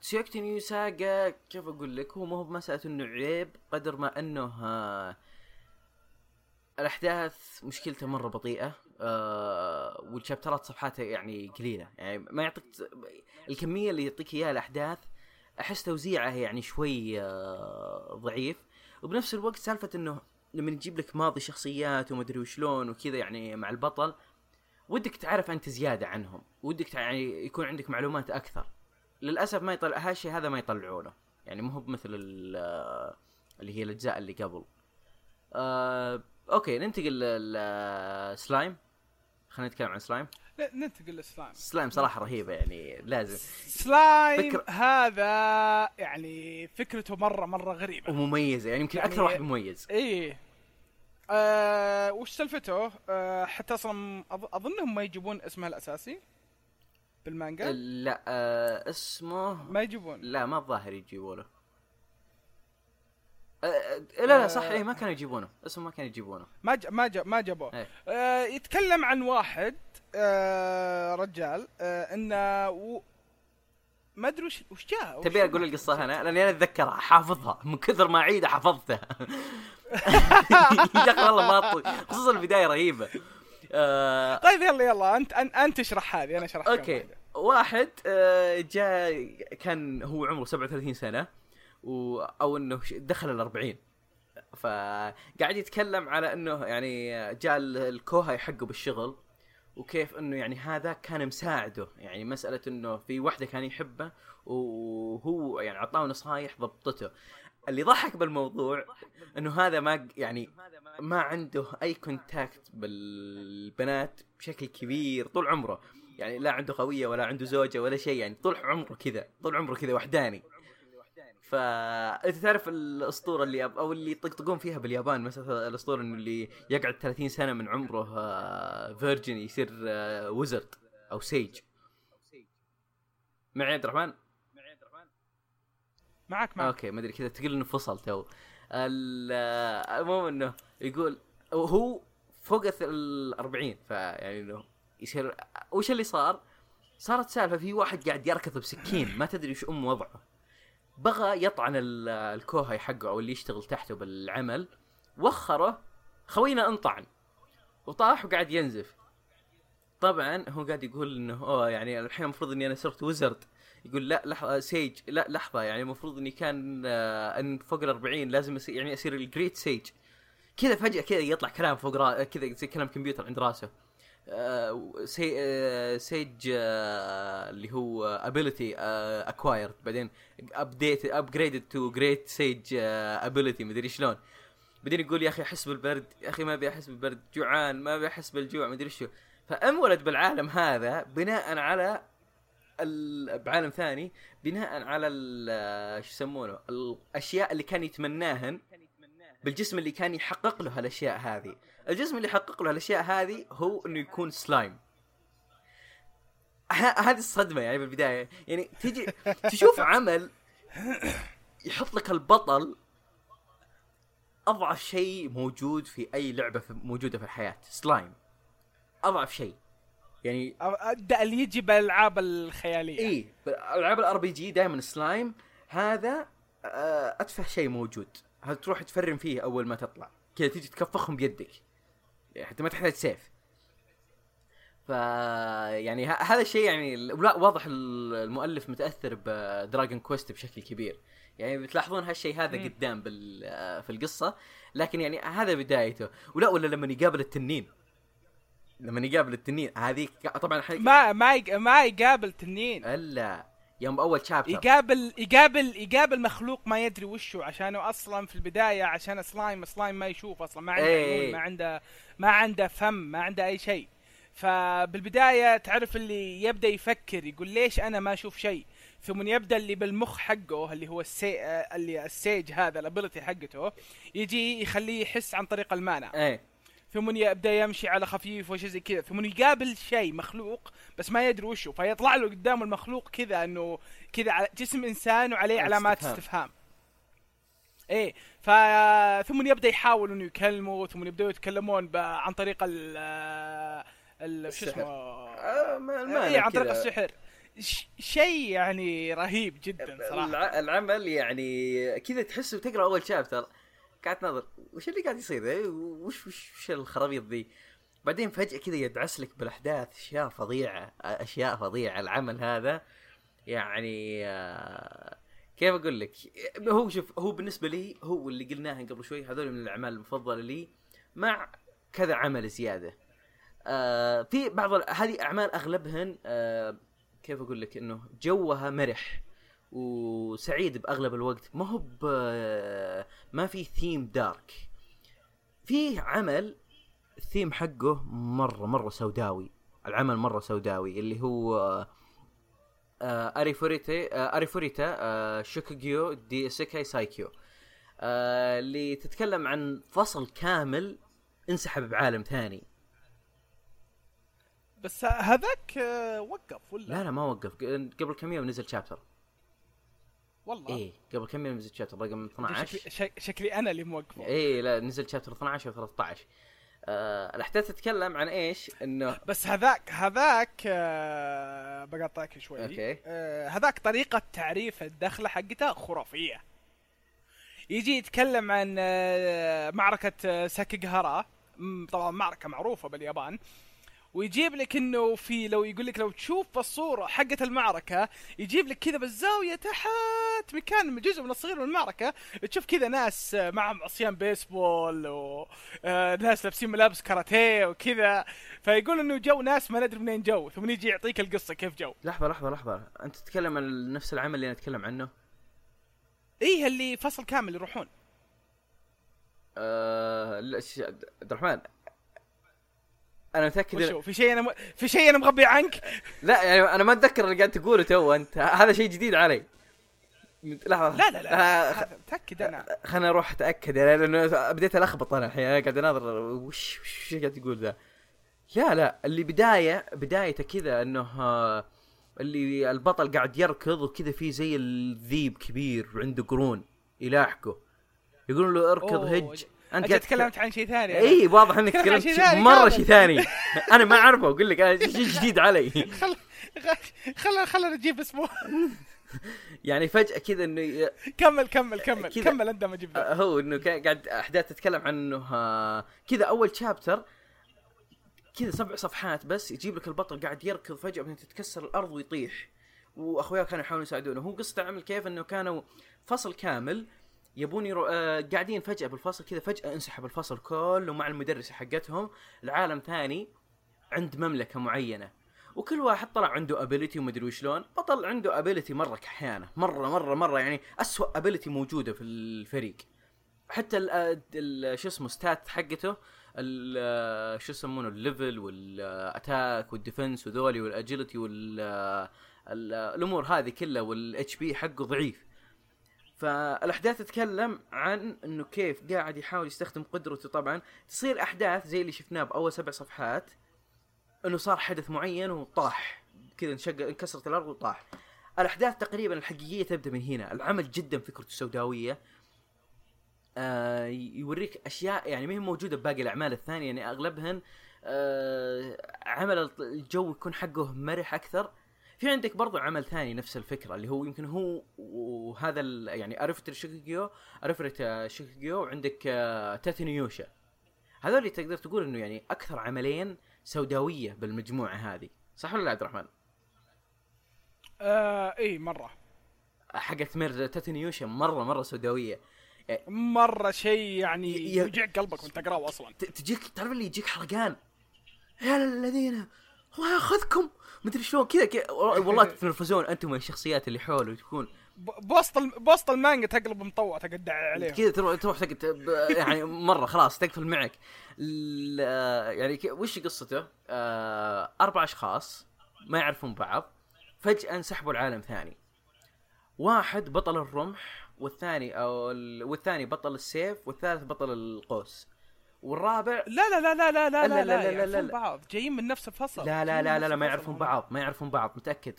تسيكتو نيو ساجا كيف أقول لك؟ هو ما هو بمسألة إنه عيب قدر ما إنه آه الأحداث مشكلته مرة بطيئة آه والشابترات صفحاتها يعني قليلة. يعني ما يعطيك الكمية اللي يعطيك إياها الأحداث أحس توزيعه يعني شوي آه ضعيف. وبنفس الوقت سالفة إنه لما يجيب لك ماضي شخصيات ومدري وشلون وكذا يعني مع البطل ودك تعرف أنت زيادة عنهم ودك يعني يكون عندك معلومات أكثر. للأسف ما يطلع هالشيء هذا ما يطلعونه. يعني مو هو آه، اللي هي الأجزاء اللي قبل. آه أوكي ننتقل للسلايم خلينا نتكلم عن سلايم. ننتقل ل slime slime صراحة رهيبه يعني لازم. سلايم فكر- هذا يعني فكرته مره مرة غريبة. ومميزة يعني يمكن يعني- أكثر واحد مميز. إيه. آه وش سالفته؟ آه حتى أصلا أظنهم ما يجيبون اسمه الأساسي بالمانجا. لا آه اسمه ما يجيبون. لا ما الظاهر يجيبوا له آه، لا لا صح آه. إيه ما كانوا يجيبونه. اسمه ما كانوا يجيبونه. ما ج... ما ج... ما جابوه. إيه. آه يتكلم عن واحد آه رجال آه إنه و... ما أدري وش وش جاء تبي أقول القصة أنا لأني أنا أتذكرها حافظها. من كثر ما اعيدها حفظتها يا أخي والله ما أطوي. خصوصا البداية رهيبة. آه. طيب يلا يلا أنت أنت, اشرح هذه أنا اشرح أوكي. واحد آه، جاء كان هو عمره 37 سنة. و أو إنه دخل ال 40 فقاعد يتكلم على إنه يعني جاء ال- الكوهاي حقه بالشغل وكيف إنه يعني هذا كان مساعده. يعني مسألة إنه في واحدة كان يحبها وهو يعني أعطاه نصايح ضبطته. اللي ضحك بالموضوع إنه هذا ما يعني ما عنده أي contact بالبنات بشكل كبير طول عمره. يعني لا عنده خوية ولا عنده زوجة ولا شيء يعني طول عمره كذا طول عمره كذا وحداني. فانت تعرف الأسطورة اللي أو اللي يطقطقون فيها باليابان مثلا الأسطورة إنه اللي يقعد 30 سنة من عمره virgin يصير wizard أو sage معي عبد الرحمن؟ معك معك. أوكي ما أدري كذا تقول إنه فصل تو. ال- المهم إنه يقول هو فوق ال 40 فيعني إنه يصير وش اللي صار؟ صارت سالفة في واحد قاعد يركض بسكين ما تدري وش ام وضعه. بغى يطعن ال- الكوهي حقه أو اللي يشتغل تحته بالعمل وخره خوينا انطعن. وطاح وقاعد ينزف. طبعا هو قاعد يقول إنه أوه يعني الحين المفروض إني أنا صرت wizard يقول لا لحظة sage لا لحظة يعني المفروض إني كان آه، إن فوق ال 40 لازم أصير يعني أصير ال great sage كذا فجأة كذا يطلع كلام فوق. كذا زي كلام كمبيوتر عند راسه. سي... آه، sage آه، اللي هو ability acquired بعدين update upgraded to great sage ability مدري شلون. بعدين يقول يا أخي أحس بالبرد يا أخي ما أبي أحس بالبرد جوعان ما أبي أحس بالجوع مدري شو. فانولد بالعالم هذا بناء على ال... بعالم ثاني بناء على ال... شو يسمونه الأشياء اللي كان يتمناهن بالجسم اللي كان يحقق له هالأشياء هذه. الجسم اللي يحقق له الأشياء هذه هو إنه يكون سلايم. هذه الصدمة يعني بالبداية. يعني تجي تشوف عمل يحط لك البطل أضعف شيء موجود في أي لعبة في موجودة في الحياة. سلايم. أضعف شيء. يعني ده اللي يجي بالألعاب الخيالية. اي العاب ال RPG دائما سلايم. هذا آه، أتفه شيء موجود. هذا تروح تفرم فيه أول ما تطلع؟ كذا تيجي تكفخهم بيدك. حتى ما تحتاج سيف. ف يعني ه- هذا الشيء يعني لا واضح ال- المؤلف متأثر ب Dragon Quest بشكل كبير. يعني بتلاحظون هالشيء هذا مم. قدام بال في القصة لكن يعني هذا بدايته. ولا ولا لما يقابل التنين. لما يقابل التنين هذه طبعا ح- ما ما يق- ما يقابل تنين. إلا. يوم اول chapter يقابل يقابل يقابل مخلوق ما يدري وشه عشانه أصلا في البداية عشان slime slime ما يشوف أصلا ما عنده. عيون ما عنده ما عنده فم ما عنده أي شيء. فبالبداية تعرف اللي يبدأ يفكر يقول ليش أنا ما أشوف شيء؟ ثم يبدأ اللي بالمخ حقه اللي هو السي... اللي ال sage هذا ال ability حقته يجي يخليه يحس عن طريق ال mana. إيه. ثم يبدأ يمشي على خفيف وشي زي كذا ثم يقابل شيء مخلوق بس ما يدري وشه فيطلع له قدام المخلوق كذا إنه كذا على جسم إنسان وعليه علامات استفهام. استفهام إيه ف ثم يبدأ يحاول إنه يكلمه ثم يبدأوا يتكلمون ب... عن طريق ال ال شو. اسمه آه، إيه عن طريق. السحر. شيء يعني رهيب جدا صراحة الع- العمل يعني كذا تحسه تقرأ أول شابتر قاعد تناظر وش اللي قاعد يصير؟ ذا؟ وش وش وش الخرابيط ذي؟ بعدين فجأة كذا يدعس لك بالأحداث أشياء فظيعة أشياء فظيعة العمل هذا. يعني آه، كيف أقول لك؟ هو شوف هو بالنسبة لي هو اللي قلناه قبل شوي هذول من الأعمال المفضلة لي مع كذا عمل زيادة. آه في بعض هذه أعمال أغلبهن آه كيف أقول لك إنه جوها مرح. وسعيد بأغلب الوقت. ما هو ما في theme dark في عمل الثيم حقه مرة مرة سوداوي. العمل مرة سوداوي اللي هو آه Arifureta آه Arifureta آه Shokugyou de Sekai Saikyou. اللي تتكلم عن فصل كامل انسحب بعالم ثاني. بس هذاك وقف ولا؟ لا لا ما وقف. قبل كم يوم نزل شابتر والله. إيه قبل كم يوم نزل شابتر رقم 12 شكلي, شك- شكلي أنا اللي موقفه. إيه لا نزل شابتر 12 و 13 آه الاحداث تتكلم عن إيش؟ إنه بس هذاك هذاك آه بقطعك شوي. أوكي. آه هذاك طريقة تعريف الدخلة حقته خرافية. يجي يتكلم عن آه معركة آه سيكيغاهارا. طبعا معركة معروفة باليابان. ويجيب لك إنه في لو يقول لك لو تشوف الصورة حقة المعركة يجيب لك كذا بالزاوية تحت مكان جزء من الصغير من المعركة. تشوف كذا ناس آه، معهم عصيان بيسبول وناس لابسين ملابس كاراتيه وكذا. فيقول إنه جو ناس ما ندري منين جو ثم يجي يعطيك القصة كيف جو. لحظة لحظة لحظة. أنت تتكلم عن نفس العمل اللي نتكلم عنه؟ إيه اللي فصل كامل يروحون. آه ش- عبد الرحمن أنا متأكد وشو في شيء أنا م... في شيء أنا مغبي عنك؟ لا يعني أنا ما أتذكر اللي قاعد تقوله تو أنت. هذا شيء جديد علي. لحظة. لا لا لا. آه، متأكد أنا. خلنا أروح أتأكد. يعني لأنه بديت ألخبط أنا الحين. أنا قاعد أناظر وش وش قاعد تقول ذا؟ لا لا. اللي بداية بدايته كذا إنه آه، اللي البطل قاعد يركض وكذا في زي الذيب كبير وعنده قرون يلاحقه. يقولون له اركض هج. أنت قاعد تكلمت عن شيء ثاني. إي واضح إنك تكلمت شيء مرة. شيء ثاني أنا ما أعرفه أقول لك شيء جديد علي خل خل خلنا نجيب اسمه يعني فجأة كذا إنه كمل كمل كمل. كمل أنت ما جبت هو إنه قاعد أحداث تتكلم عن إنه آه، كذا أول شابتر كذا سبع صفحات بس يجيب لك البطل قاعد يركض فجأة بعدين تتكسر الأرض ويطيح وأخوياه كانوا يحاولون يساعدونه هو قصته عمل كيف إنه كانوا فصل كامل يبون يرو... آه قاعدين فجأة بالفصل كذا فجأة انسحب الفصل كله مع المدرسة حقتهم. لعالم ثاني عند مملكة معينة. وكل واحد طلع عنده ability ومدري وشلون. بطل عنده ability مره كحيانه مرة مرة مرة. يعني اسوء ability موجودة في الفريق. حتى ال ال شو اسمه stats حقته ال شو يسمونه ال level وال attack وال defense وذولي وال agility وال ال- الأمور هذه كلها وال HP حقه ضعيف. فالأحداث تتكلم عن إنه كيف قاعد يحاول يستخدم قدرته طبعا. تصير أحداث زي اللي شفناه بأول سبع صفحات إنه صار حدث معين وطاح. كذا انشق انكسرت الأرض وطاح. الأحداث تقريبا الحقيقية تبدأ من هنا. العمل جدا فكرته سوداويه آه يوريك أشياء يعني ما هي موجودة بباقي الأعمال الثانية. يعني أغلبهن آه عمل الجو يكون حقه مرح أكثر. في عندك برضو عمل ثاني نفس الفكرة اللي هو يمكن هو وهذا ال- يعني ارفت شيكيجيو ارفت شيكيجيو وعندك آه تاتينيوشا هذول تقدر تقول إنه يعني أكثر عملين سوداوية بالمجموعة هذه صح ولا لا عبد الرحمن؟ آه إي مرة. حقت مير تاتينيوشا مرة مرة سوداوية. مرة شيء يعني يوجع قلبك وانت تقراه أصلا. تجيك تعرف اللي يجيك حرقان؟ يا الذين الله ياخذكم؟ مدري شلون كذا والله تتنرفزون أنتم من الشخصيات اللي حوله تكون بوسط بوسط المانجا تقلب مطوع تقدع عليهم. كذا تروح تروح ب- يعني مرة خلاص تقفل معك. يعني وش قصته؟ آه، أربع أشخاص ما يعرفون بعض فجأة انسحبوا لعالم ثاني. واحد بطل الرمح والثاني أو ال- والثاني بطل السيف والثالث بطل القوس. والرابع لا لا لا لا لا لا لا- لا- لا لا- لا لا- لا- يعرفون لا. بعض جايين من نفس الفصل لا لا لا لا, لا ما يعرفون. بعض ما يعرفون بعض متاكد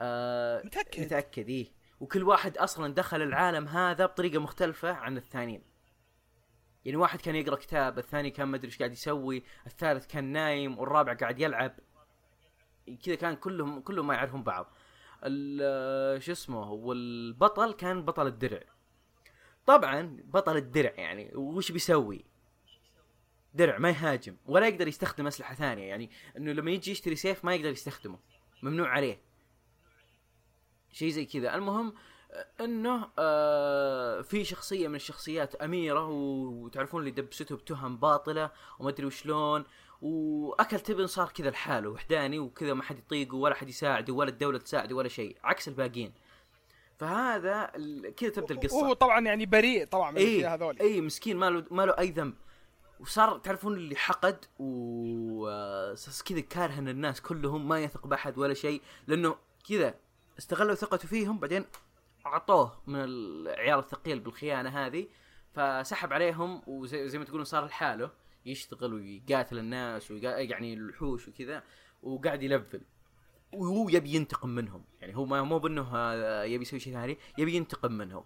آه متأكد؟ متاكد إيه وكل واحد أصلا دخل العالم هذا بطريقه مختلفه عن الثانيين يعني واحد كان يقرا كتاب الثاني كان مدري إيش قاعد يسوي الثالث كان نايم والرابع قاعد يلعب كذا كان كلهم كلهم ما يعرفون بعض ال- شو اسمه والبطل كان بطل الدرع طبعا بطل الدرع يعني وش بيسوي درع ما يهاجم ولا يقدر يستخدم أسلحة ثانية. يعني إنه لما يجي يشتري سيف ما يقدر يستخدمه. ممنوع عليه. شيء زي كذا. المهم إنه آه في شخصية من الشخصيات أميرة وتعرفون اللي دبسته بتهم باطلة وما أدري وشلون. وأكل تبن صار كذا لحاله وحداني وكذا ما حد يطيقه ولا حد يساعده ولا الدولة تساعده ولا شيء. عكس الباقيين. فهذا كذا تبدأ القصة. وهو طبعا يعني بريء طبعا من اي الاشياء هذول. اي مسكين ما له ما له أي ذنب. وصار تعرفون اللي حقد و كذا كارهن الناس كلهم ما يثق بأحد ولا شيء لأنه كذا استغلوا ثقته فيهم بعدين أعطوه من العيار الثقيل بالخيانة هذه فسحب عليهم وزي زي ما تقولون صار لحاله يشتغل ويقاتل الناس. يعني الوحوش وكذا وقاعد يلفل وهو يبي ينتقم منهم يعني هو مو بأنه يبي يسوي شيء ثاني يبي ينتقم منهم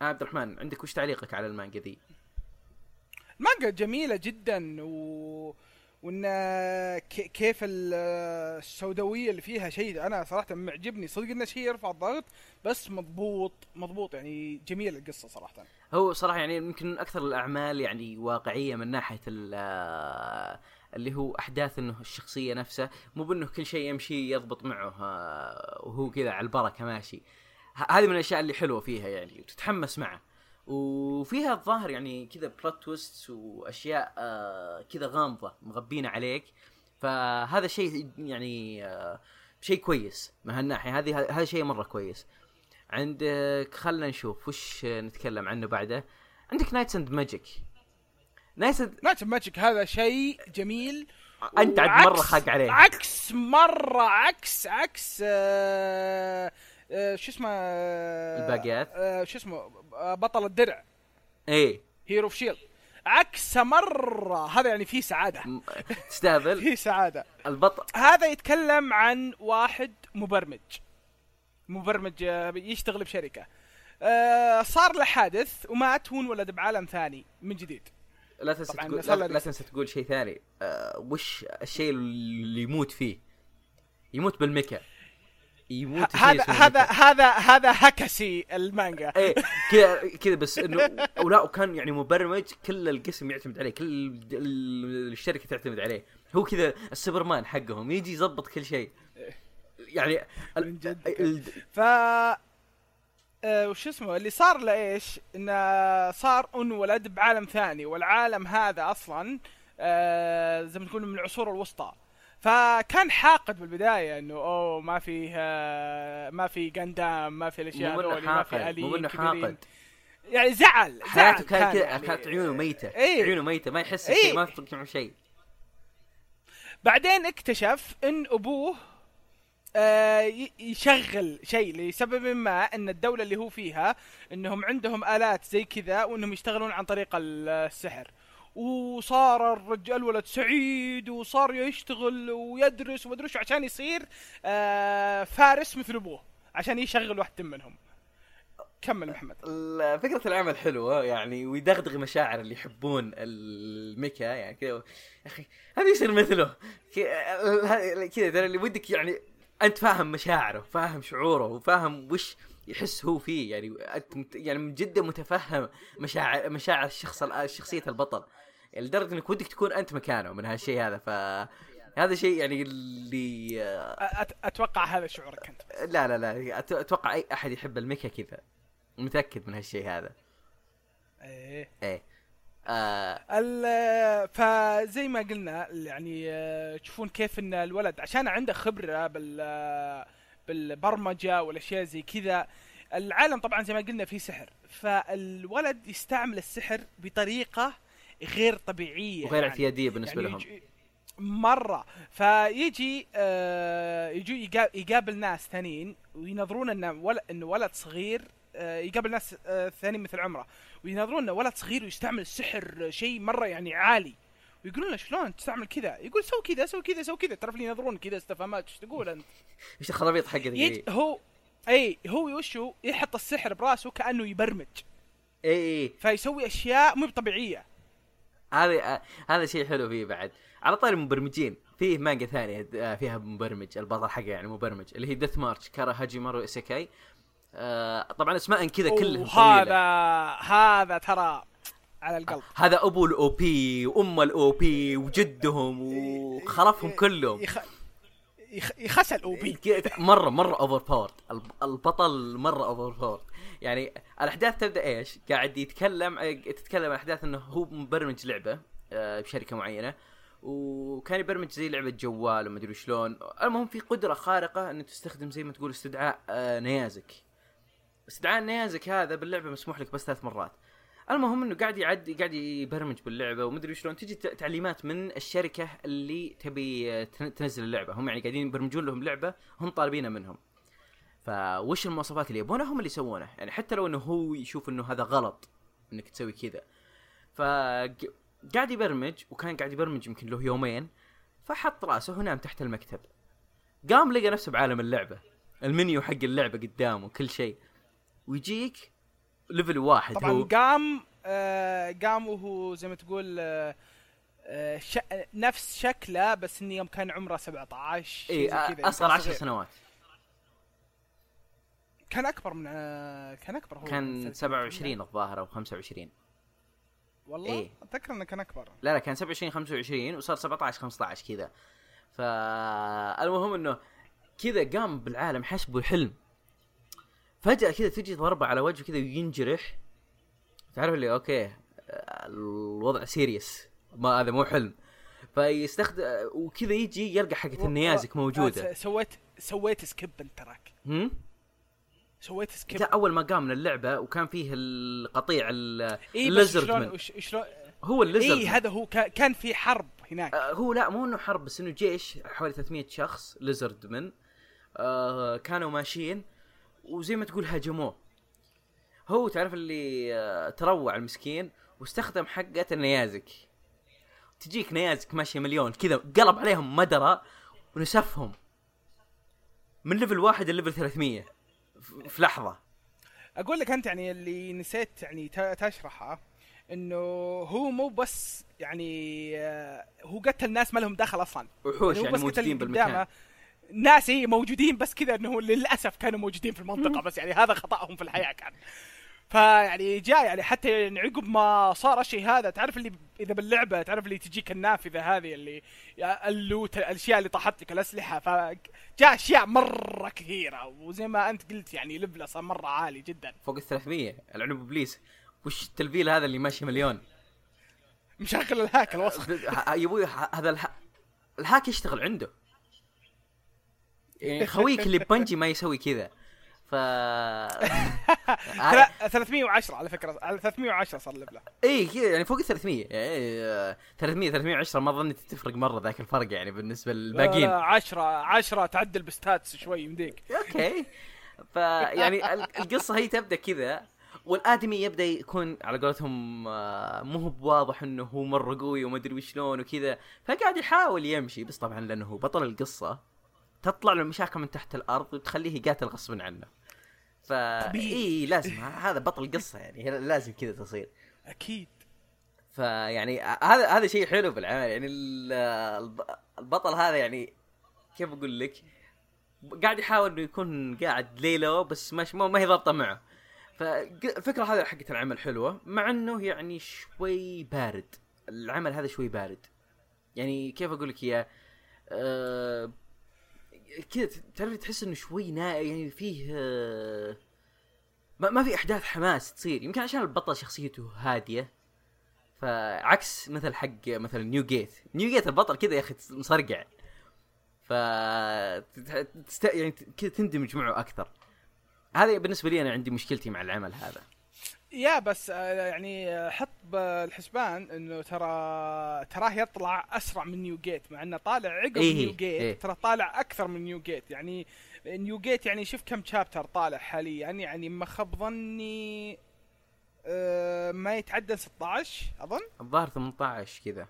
عبد الرحمن عندك وش تعليقك على المانجا ذي؟ مانجا جميلة جدا و وإن كيف ال- السوداوية اللي فيها شيء أنا صراحة معجبني. صدق إنه شيء يرفع الضغط بس مضبوط مضبوط يعني جميل القصة صراحة. هو صراحة يعني يمكن من أكثر الأعمال يعني واقعية من آه، اللي هو أحداث إنه الشخصية نفسها مو بإنه كل شيء يمشي يضبط معه آه، وهو كذا على البركة ماشي. هذه من الأشياء اللي حلوة فيها يعني وتتحمس معه. وفيها الظاهر يعني كذا بلوت تويست وأشياء آه كذا غامضة مغبينه عليك. فهذا شيء يعني آه شيء كويس من هالناحية. هذه هذا شيء مرة كويس. عندك خلنا نشوف وش نتكلم عنه بعده. عندك Knights and Magic Knights Knight Magic هذا شيء جميل. أنت عاد مرة خاق عليه. عكس مرة عكس عكس آه آه شو اسمه آه الباقيات؟ آه شو اسمه آه بطل الدرع. إيه. Hero of Shield عكسه مرة هذا يعني فيه سعادة. تستهبل. فيه سعادة. البطل. هذا يتكلم عن واحد مبرمج. مبرمج آه، يشتغل بشركة. آه صار له حادث ومات وانولد بعالم ثاني من جديد. لا تنسى تقول لا, تنسى تقول شيء ثاني. آه وش الشيء اللي يموت فيه؟ يموت بالميكا يموت هذا هذا. هذا هذا هكسي المانجا إيه كذا كذا بس إنه أو لا وكان يعني مبرمج كل القسم يعتمد عليه كل ال- ال- الشركة تعتمد عليه هو كذا السوبرمان حقهم يجي يظبط كل شيء يعني من جد. ال- ف آه وش اسمه اللي صار له إيش؟ إنه صار انولد بعالم ثاني والعالم هذا أصلا آه زي ما تقول من العصور الوسطى فكان حاقد بالبداية إنه أوه ما فيه ما في جندام ما في الأشياء هذولي ما في حاقد الين مو كبيرين. حاقد يعني زعل حياته كانت كذا يعني. كانت عيونه ميتة إيه. عيونه ميتة ما يحس. بشيء ما يفرق معه شيء بعدين اكتشف إن أبوه آه، يشغل شيء لسبب ما إن الدولة اللي هو فيها إنهم عندهم آلات زي كذا وإنهم يشتغلون عن طريق ال- السحر وصار الرجال الولد سعيد وصار يشتغل ويدرس ومدري عشان يصير آه، فارس مثل أبوه عشان يشغل واحد منهم. كمل محمد. فكرة العمل حلوة يعني ويدغدغ مشاعر اللي يحبون الميكا يعني كذا. يا أخي هذا يصير مثله. كذا اللي ودك يعني أنت فاهم مشاعره فاهم شعوره وفاهم وش يحس هو فيه يعني أنت يعني جدا متفهم مشاعر مشاعر الشخص ال- شخصية البطل. يعني لدرجة إنك ودك تكون أنت مكانه من هالشيء هذا ف هذا شيء يعني اللي أتوقع هذا شعورك أنت. لا لا لا أتوقع أي أحد يحب الميكا كذا متأكد من هالشيء هذا. إيه. إيه. آه. فزي ما قلنا يعني آه، تشوفون كيف إن الولد عشان عنده خبرة بال بالبرمجة والأشياء زي كذا. العالم طبعا زي ما قلنا فيه سحر. فالولد يستعمل السحر بطريقة غير طبيعية وغير يعني. اعتيادية بالنسبة يعني لهم. مرة. فيجي آه يجي يقا- يقابل ناس ثانيين وينظرون انه ولد انه ولد صغير آه يقابل ناس آه ثانيين مثل عمره وينظرون انه ولد صغير ويستعمل السحر شيء مرة يعني عالي. ويقولون له شلون تستعمل كذا؟ يقول سوي كذا سوي كذا سوي كذا. تعرف اللي ينظرون كذا استفهامات إيش تقول أنت؟ إيش الخرابيط حقتك يج؟ هو إي هو وشو؟ يحط السحر براسه كأنه يبرمج. إي إي. فيسوي أشياء مو طبيعيه هذا هذا شيء حلو فيه بعد. على طاري المبرمجين فيه مانجا ثانية آه، فيها مبرمج البطل حقه يعني مبرمج اللي هي Death March kara hajimaru isekai آه طبعا اسماء كذا كلهم طويلة. هذا ترى على القلب. هذا أبو ال OP وأم ال OP وجدهم وخرفهم كلهم. يخ... يخ... يخسل OP. كذا مرة مرة overpowered البطل مرة overpowered يعني الأحداث تبدأ إيش؟ قاعد يتكلم تتكلم عن أحداث إنه هو مبرمج لعبة آه، بشركة معينة وكان يبرمج زي لعبة جوال وما أدري شلون. المهم في قدرة خارقة إنه تستخدم زي ما تقول استدعاء آه، نيازك. استدعاء النيازك هذا باللعبة مسموح لك بس ثلاث مرات. المهم إنه قاعد يعدي قاعد يبرمج باللعبة ومدري شلون تجي تعليمات من الشركة اللي تبي تن- تنزل اللعبة. هم يعني قاعدين يبرمجون لهم لعبة هم طالبينها منهم. فوش المواصفات اللي يبونها؟ هم اللي يسوونها. يعني حتى لو إنه هو يشوف إنه هذا غلط إنك تسوي كذا. ف قاعد يبرمج وكان قاعد يبرمج يمكن له يومين فحط رأسه ونام تحت المكتب. قام لقى نفسه بعالم اللعبة. المنيو حق اللعبة قدامه كل شيء. ويجيك ليفل واحد طبعا هو. قام آه قام وهو زي ما تقول آه آه ش... نفس شكله بس إنه يوم كان عمره 17 شيء اي أصغر يمكن عشر صغير. سنوات. كان أكبر من كان أكبر هو كان من 27 الظاهر أو 25 والله إيه. أتذكر إنه كان أكبر. لا لا كان 27 25 وصار 17 15 كذا. فالمهم إنه كذا قام بالعالم حسبه حلم فجأة كذا تجي ضربة على وجهه كذا وينجرح تعرف اللي okay الوضع serious ما هذا مو حلم. فيستخدم وكذا يجي يلقى حقة النيازك موجودة. س- سويت سويت skip انت تراك. هم؟ سويت skip جاء أول ما قام من اللعبة وكان فيه القطيع ال lizard men. شلون؟ هو ال lizard إي هذا هو كا- كان في حرب هناك. آه، هو لا مو إنه حرب بس إنه جيش حوالي 300 شخص lizard men. آه كانوا ماشيين. وزي ما تقول هاجموه. هو تعرف اللي آه تروع المسكين واستخدم حقة النيازك تجيك نيازك ماشية مليون كذا قلب عليهم مدرة ونسفهم. من level واحد لل level 300 ف- في لحظة. أقول لك أنت يعني اللي نسيت يعني تشرحه إنه هو مو بس يعني آه، هو قتل ناس ما لهم دخل أصلا. وحوش يعني قتل موجودين بالمكان. قدامه. ناس هي موجودين بس كذا إنه للأسف كانوا موجودين في المنطقة بس يعني هذا خطأهم في الحياة كان. فيعني جاء يعني حتى يعني عقب ما صار الشيء هذا تعرف اللي إذا باللعبة تعرف اللي تجيك النافذه هذه اللي اللوت الأشياء اللي طاحت لك الأسلحة. فجاء أشياء مرة كثيرة وزي ما أنت قلت يعني ليفله صار مرة عالي جدا. فوق ال 300 العنب إبليس. وش التلفيل هذا اللي ماشي مليون؟ مشغل الهاك الوسخ يا أبوي هذا الها... ال hack يشتغل عنده. يعني خويك اللي ببنجي ما يسوي كذا. ف ثلا- 310 على فكرة. على 310 صار level ه اي كذا يعني فوق ال 300 يعني آه، 300 310 ما ظنيت تفرق مرة ذاك الفرق يعني بالنسبة للباقيين. 10 10 تعدل ب stats شوي يمديك. okay. فيعني ال- القصة هي تبدأ كذا والآدمي يبدأ يكون على قولتهم آه، مو هو بواضح إنه هو مرة قوي وما أدري وشلون وكذا فقاعد يحاول يمشي. بس طبعا لأنه هو بطل القصة. تطلع له مشاكل من تحت الأرض وتخليه يقاتل غصبا عنه. فا. إي لازم. هذا بطل القصة يعني. لازم كذا تصير. أكيد. فيعني هذا هذا شيء حلو بالعمل. يعني ال- الب- البطل هذا يعني كيف أقول لك؟ قاعد يحاول إنه يكون قاعد ليلو بس مش ما ما هي ضابطة معه. فالفكرة هذه حقت العمل حلوة مع إنه يعني شوي بارد. العمل هذا شوي بارد. يعني كيف أقول لك إياه؟ أه كذا تعرف تحس إنه شوي نا يعني فيه أه ما, ما في أحداث حماس تصير. يمكن عشان البطل شخصيته هادية. فعكس مثل حق مثلا نيو جيت نيو جيت البطل كذا يا أخي مصرقع. ف تست... يعني كذا تندمج معه أكثر. هذا بالنسبة لي أنا عندي مشكلتي مع العمل هذا. يا بس آه، يعني آه، حط بالحسبان إنه ترى تراه يطلع أسرع من New Gate مع إنه طالع عقب إيه، New Gate إيه. ترى طالع أكثر من New Gate يعني New Gate يعني شوف كم chapter طالع حاليا. يعني ما خاب ظني آه، ما يتعدى 16 أظن. الظاهر 18 كذا.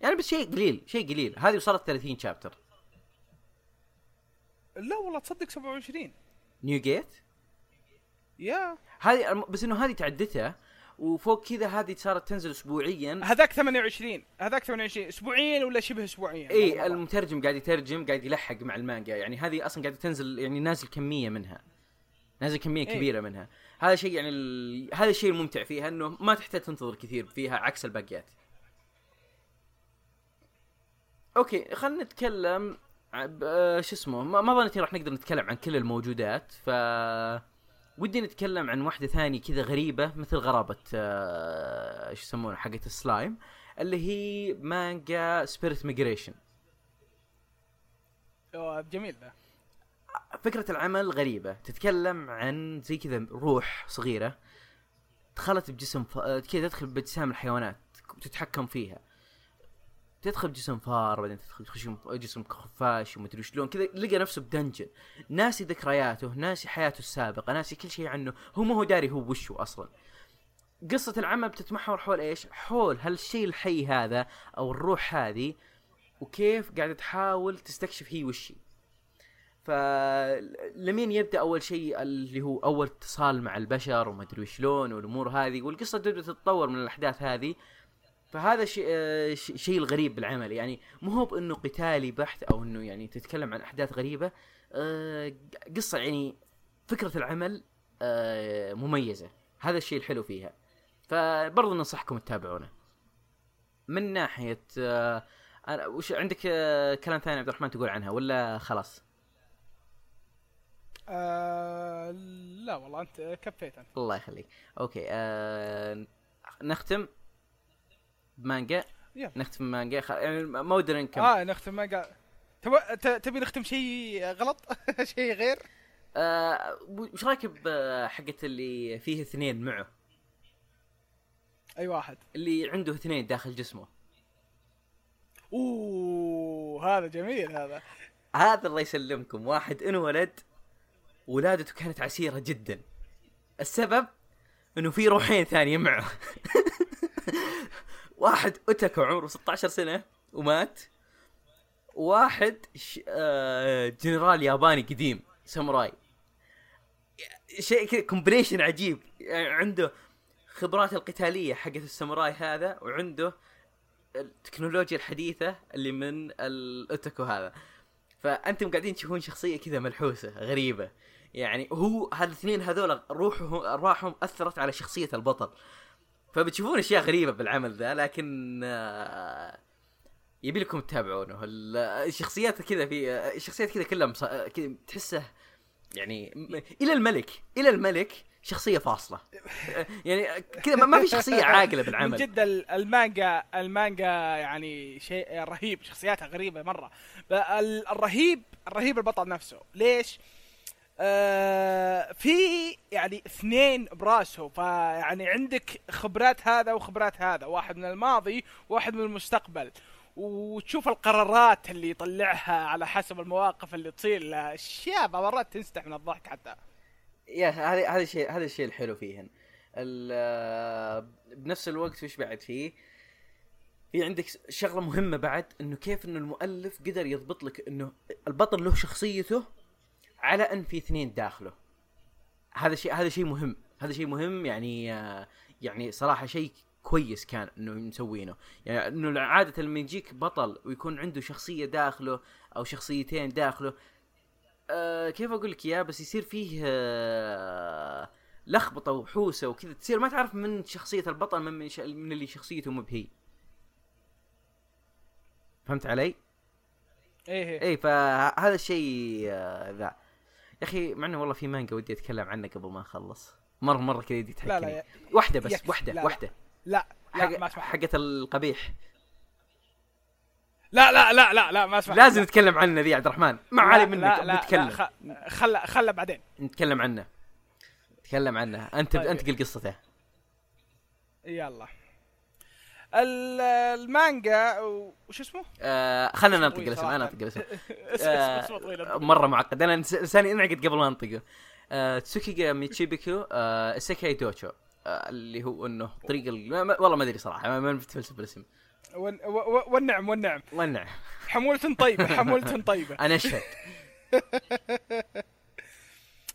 يعني بس شيء قليل شيء قليل. هذه وصلت 30 chapter لا والله تصدق 27 New Gate يا هذه بس إنه هذه تعدتها وفوق كذا هذه صارت تنزل اسبوعيا. هذاك 28 هذاك 28 اسبوعيا ولا شبه اسبوعيا؟ إي. المترجم قاعد يترجم قاعد يلحق مع المانجا. يعني هذه أصلا قاعدة تنزل يعني نازل كمية منها. نازل كمية إيه. كبيرة منها. هذا شيء يعني ال... هذا الشيء الممتع فيها إنه ما تحتاج تنتظر كثير فيها عكس الباقيات. okay خلينا نتكلم عب... آه، شو اسمه ما, ما ظنيت راح نقدر نتكلم عن كل الموجودات ف ودي نتكلم عن واحدة ثانية كذا غريبة مثل غرابة آه، إيش يسمونه حقه السلايم اللي هي مانجا Spirit Migration جميل ذا فكرة العمل غريبة. تتكلم عن زي كذا روح صغيرة دخلت بجسم ف... كذا تدخل بأجسام الحيوانات وتتحكم فيها. تدخل بجسم فار بعدين تدخل تخش جسم خفاش ومدري شلون كذا لقى نفسه بدنجن ناسي ذكرياته ناسي حياته السابقة ناسي كل شيء عنه هو ما هو داري هو وشو أصلا قصة العمل بتتمحور حول إيش؟ حول هالشيء الحي هذا أو الروح هذه وكيف قاعدة تحاول تستكشف هي وش هي. فلمين يبدأ أول شيء اللي هو أول اتصال مع البشر وما أدري شلون والأمور هذه والقصة تبدأ تتطور من الأحداث هذه فهذا شيء آه، ش- شيء الغريب بالعمل. يعني مو هو بإنه قتالي بحت أو إنه يعني تتكلم عن أحداث غريبة. آه، قصة يعني فكرة العمل آه، مميزة. هذا الشيء الحلو فيها. فبرضه ننصحكم تتابعونه. من ناحية آه، أنا وش عندك آه، كلام ثاني عبد الرحمن تقول عنها ولا خلاص؟ آه لا والله أنت كفيت أنت. الله يخليك. أوكي آه نختم. بمانجا يلا. نختم بمانجا خ... يعني ما ودنا نكمل. آه نختم ما قال تبغى ت- تبي نختم شيء غلط؟ شيء غير؟ آه وش رايك بحقة اللي فيه اثنين معه؟ أي واحد. اللي عنده اثنين داخل جسمه. أوه هذا جميل هذا. هذا الله يسلمكم. واحد انولد ولادته كانت عسيرة جدا. السبب؟ إنه في روحين ثانية معه. واحد otaku عمره 16 سنة ومات. واحد ش... آه جنرال ياباني قديم ساموراي. شيء كذا combination عجيب. يعني عنده خبرات القتالية حقت الساموراي هذا وعنده التكنولوجيا الحديثة اللي من ال otaku هذا. فأنتم قاعدين تشوفون شخصية كذا ملحوسة غريبة. يعني هو هالاثنين هذول روحهم ارواحهم أثرت على شخصية البطل. فبتشوفون أشياء غريبة بالعمل ذا لكن آه، يبي لكم تتابعونه. ال- الشخصيات كذا في الشخصيات كذا كلها مص... كذا تحسه يعني إلى الملك إلى الملك شخصية فاصلة. يعني كذا ما- في شخصية عاقلة من بالعمل جد ال- المانجا المانجا يعني شيء رهيب شخصياتها غريبة مرة. الرهيب الرهيب البطل نفسه. ليش؟ آه في يعني اثنين براسه فيعني عندك خبرات هذا وخبرات هذا واحد من الماضي وواحد من المستقبل. وتشوف القرارات اللي يطلعها على حسب المواقف اللي تصير له، المرات تنستح من الضحك حتى. يا هذا هذا الشيء هذا الشيء الحلو فيهن. ال- بنفس الوقت وش بعد فيه في عندك شغلة مهمة بعد إنه كيف إنه المؤلف قدر يضبط لك إنه البطل له شخصيته على أن في اثنين داخله. هذا شيء هذا شيء مهم. هذا شيء مهم يعني آه، يعني صراحة شيء كويس كان إنه مسوينه. يعني إنه عادة لما يجيك بطل ويكون عنده شخصية داخله أو شخصيتين داخله آه كيف أقول لك إياه؟ بس يصير فيه آه لخبطة وحوسة وكذا. تصير ما تعرف من شخصية البطل من من. من اللي شخصيته مو بهي. فهمت علي؟ إيه إيه. اي فهذا الشيء آه ذا. يا أخي مع إنه والله في مانجا ودي أتكلم عنه قبل ما اخلص مرة مرة كذا يدي لا لا تحكي يا- واحدة بس يكفي. واحدة لا، لا. واحدة. لا لا حق... ما اسمح حقت القبيح. لا لا لا لا لا ما أسمح لازم نتكلم عنه ذي عبد الرحمن. ما علي منك لا لا نتكلم لا خ- خله خله بعدين. نتكلم عنه. نتكلم عنه. أنت طيب. انتقل قصته. يلا. المانجا وش اسمه؟ آه خلينا ننطق طويل الاسم أنا. أنطق الاسم. اسمه آه، مرة معقد. أنا لس- لساني انعقد قبل ما أنطقه. آه Tsuki ga Michibiku آه isekai douchuu آه اللي هو إنه طريق والله ما أدري صراحة ما- بتفلسف بالاسم. والنعم والنعم. والنعم. حمولة طيبة حمولة طيبة. أنا أشهد.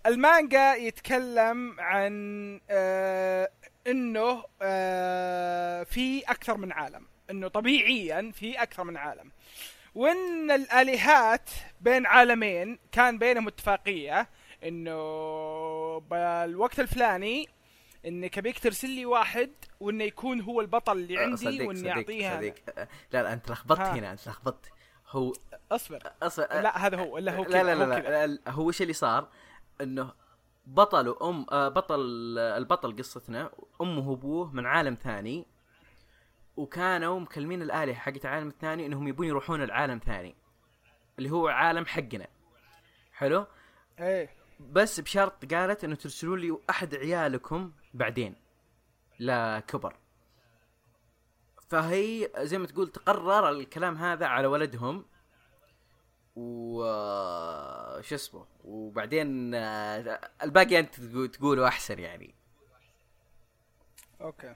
المانجا يتكلم عن آه إنه آه في أكثر من عالم إنه طبيعيا في أكثر من عالم وإن الآلهات بين عالمين كان بينهم اتفاقية إنه بالوقت الفلاني انك ابيك ترسل لي واحد وإنه يكون هو البطل اللي عندي صديق وإني صديق اعطيه هذا. صديق آه، لا لا أنت لخبطت. هنا أنت لخبطت هو أصبر أصلا لا هذا هو الا هو لا لا لا, هو كذا. لا, لا هو إيش اللي صار؟ إنه بطل وأم آه بطل البطل قصتنا أمه وأبوه من عالم ثاني وكانوا مكلمين الآلهة حقت العالم الثاني إنهم يبون يروحون العالم ثاني اللي هو عالم حقنا. حلو؟ إيه. بس بشرط قالت إنه ترسلوا لي أحد عيالكم بعدين لا كبر. فهي زي ما تقول تقرر الكلام هذا على ولدهم و شو اسمه وبعدين آه، الباقي أنت تقول- تقوله أحسن يعني. أوكي.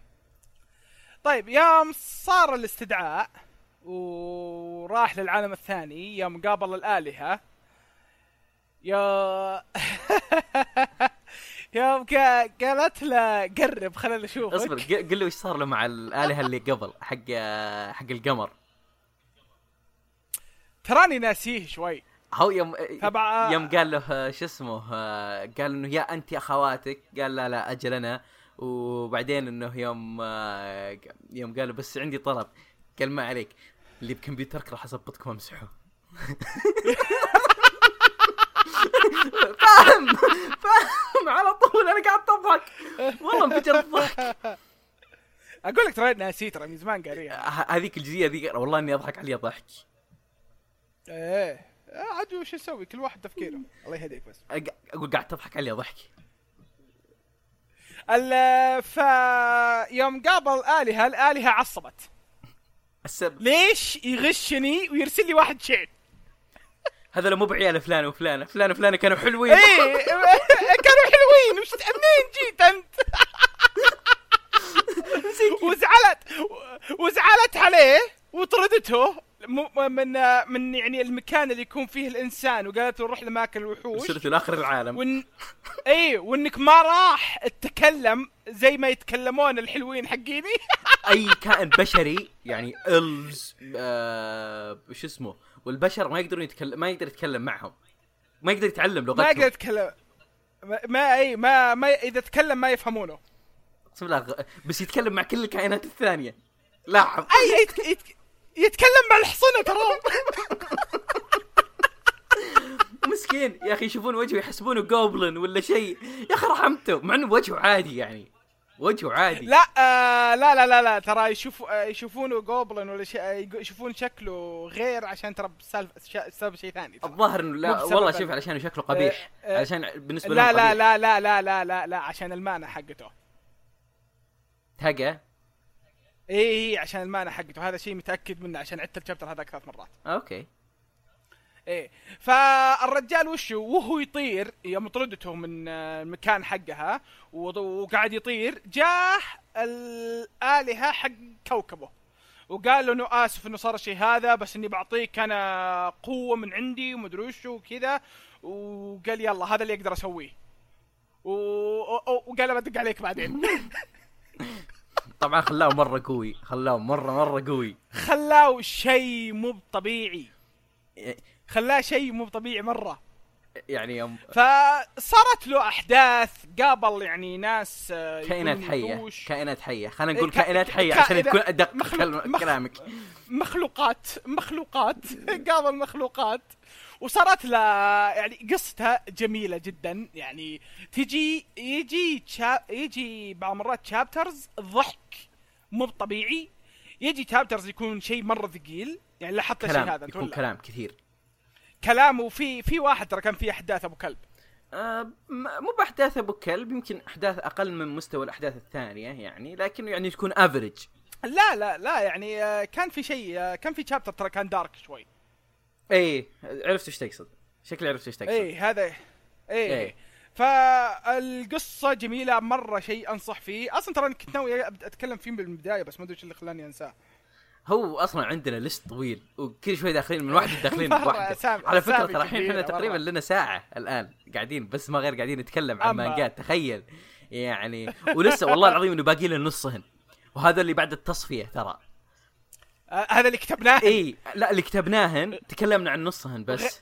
طيب يوم صار الاستدعاء وراح للعالم الثاني يوم قابل الآلهة يا يوم قا- قالت له قرب خلينا نشوفك اصبر قل له إيش صار له مع الآلهة اللي قبل حق آه، حق القمر. تراني ناسيه شوي. هو يوم تبع- يوم قال له شو اسمه قال إنه يا انت أخواتك. قال لا لا أجل أنا. وبعدين إنه يوم يوم قال بس عندي طلب. قال ما عليك. اللي بكمبيوترك راح اظبطك وأمسحه. فاهم؟ فاهم؟ على طول أنا قاعد أضحك. والله انفجر الضحك. أقول لك تراني ناسيه ترى من زمان قاريها هذيك الجزئية ذيك والله إني أضحك عليها ضحك. إيه. آه، عاد وش أسوي كل واحد تفكيره. الله يهديك بس. أقول قاعد تضحك عليها ضحك. ال ف يوم قابل الآلهة الآلهة عصبت. السبب. ليش يغشني ويرسل لي واحد شيء هذا لو مو بعيال فلان وفلانة. فلان وفلانة كانوا حلوين. إيه كانوا حلوين. وش منين جيت انت وزعلت وزعلت عليه وطردته م- من من يعني المكان اللي يكون فيه الإنسان. وقالت له روح لماكل الوحوش. وصلت لآخر العالم. وان إي وإنك ما راح تتكلم زي ما يتكلمون الحلوين حقيني. أي كائن بشري يعني إلز آه شو اسمه والبشر ما يقدرون يتكلم ما يقدر يتكلم معهم. ما يقدر يتعلم ما لغتهم. يقدر يتكلم. ما, ما إي ما, ما إذا تكلم ما يفهمونه. أقسم بالله بس يتكلم مع كل الكائنات الثانية. لاحظ. إي يتك... يتك... يتكلم مع الحصنه ترى. مسكين. يا أخي يشوفون وجهه يحسبونه جوبلن ولا شيء. يا أخي رحمته. مع إنه وجهه عادي يعني. وجهه عادي. لا آه لا لا لا لا. ترى يشوف آه يشوفونه جوبلن ولا شيء آه، يشوفون شكله غير عشان ترى بسالفه سبب شيء ثاني ترى. الظاهر إنه لا. والله ال- شوف علشان شكله قبيح. آه، آه، علشان بالنسبة لا لا. لا لا لا لا لا لا عشان المانع حقته. تقى اي عشان المانع حقته. هذا شيء متأكد منه عشان عدت الشابتر هذاك ثلاث مرات. أوكي. إيه فالرجال وشو؟ وهو يطير يوم طردته من آه، المكان حقها وقاعد يطير جاه الآلهة حق كوكبه. وقال له إنه آسف إنه صار الشيء هذا بس إني بعطيك أنا قوة من عندي ومدري وشو وكذا. وقال يلا هذا اللي أقدر أسويه. وقال بدق عليك بعدين. طبعا خلاه مرة قوي خلاه مرة مرة قوي. خلاه شيء مو طبيعي خلاه شيء مو طبيعي مرة. يعني يوم فصارت له أحداث قابل يعني ناس آه، كائنات حية كائنات حية. خلينا نقول إيه، كا- كائنات حية عشان تكون أدق مخلوق- كلامك. مخلوقات مخلوقات قابل مخلوقات. وصارت لها يعني قصتها جميلة جدا. يعني تجي يجي يجي بعض المرات شابترز ضحك مو طبيعي. يجي شابترز يكون شيء مرة ثقيل. يعني لاحظت الشيء هذا يكون كلام كثير. كلام وفي في واحد ترى كان فيه أحداث أبو كلب. آه مو بأحداث أبو كلب يمكن أحداث أقل من مستوى الأحداث الثانية يعني لكنه يعني تكون افريج لا لا لا يعني آه، كان في شيء آه، كان في شابتر ترى كان دارك شوي. إيه عرفت إيش تقصد. شكلي عرفت إيش تقصد. إيه هذا إيه. إيه. فالقصة جميلة مرة شيء أنصح فيه، أصلا ترى كنت ناوي أتكلم فيه من البداية بس ما أدري إيش اللي خلاني أنساه. هو أصلا عندنا ليست طويل وكل شوي داخلين من واحدة. داخلين بواحده على فكرة ترى الحين إحنا تقريبا. لنا ساعة الآن قاعدين بس ما غير قاعدين نتكلم عن. مانجات تخيل. يعني ولسه والله العظيم إنه باقي لنا نصهن وهذا اللي بعد التصفية ترى. آه هذا اللي كتبناه إي لا اللي كتبناهن تكلمنا عن نصهن بس.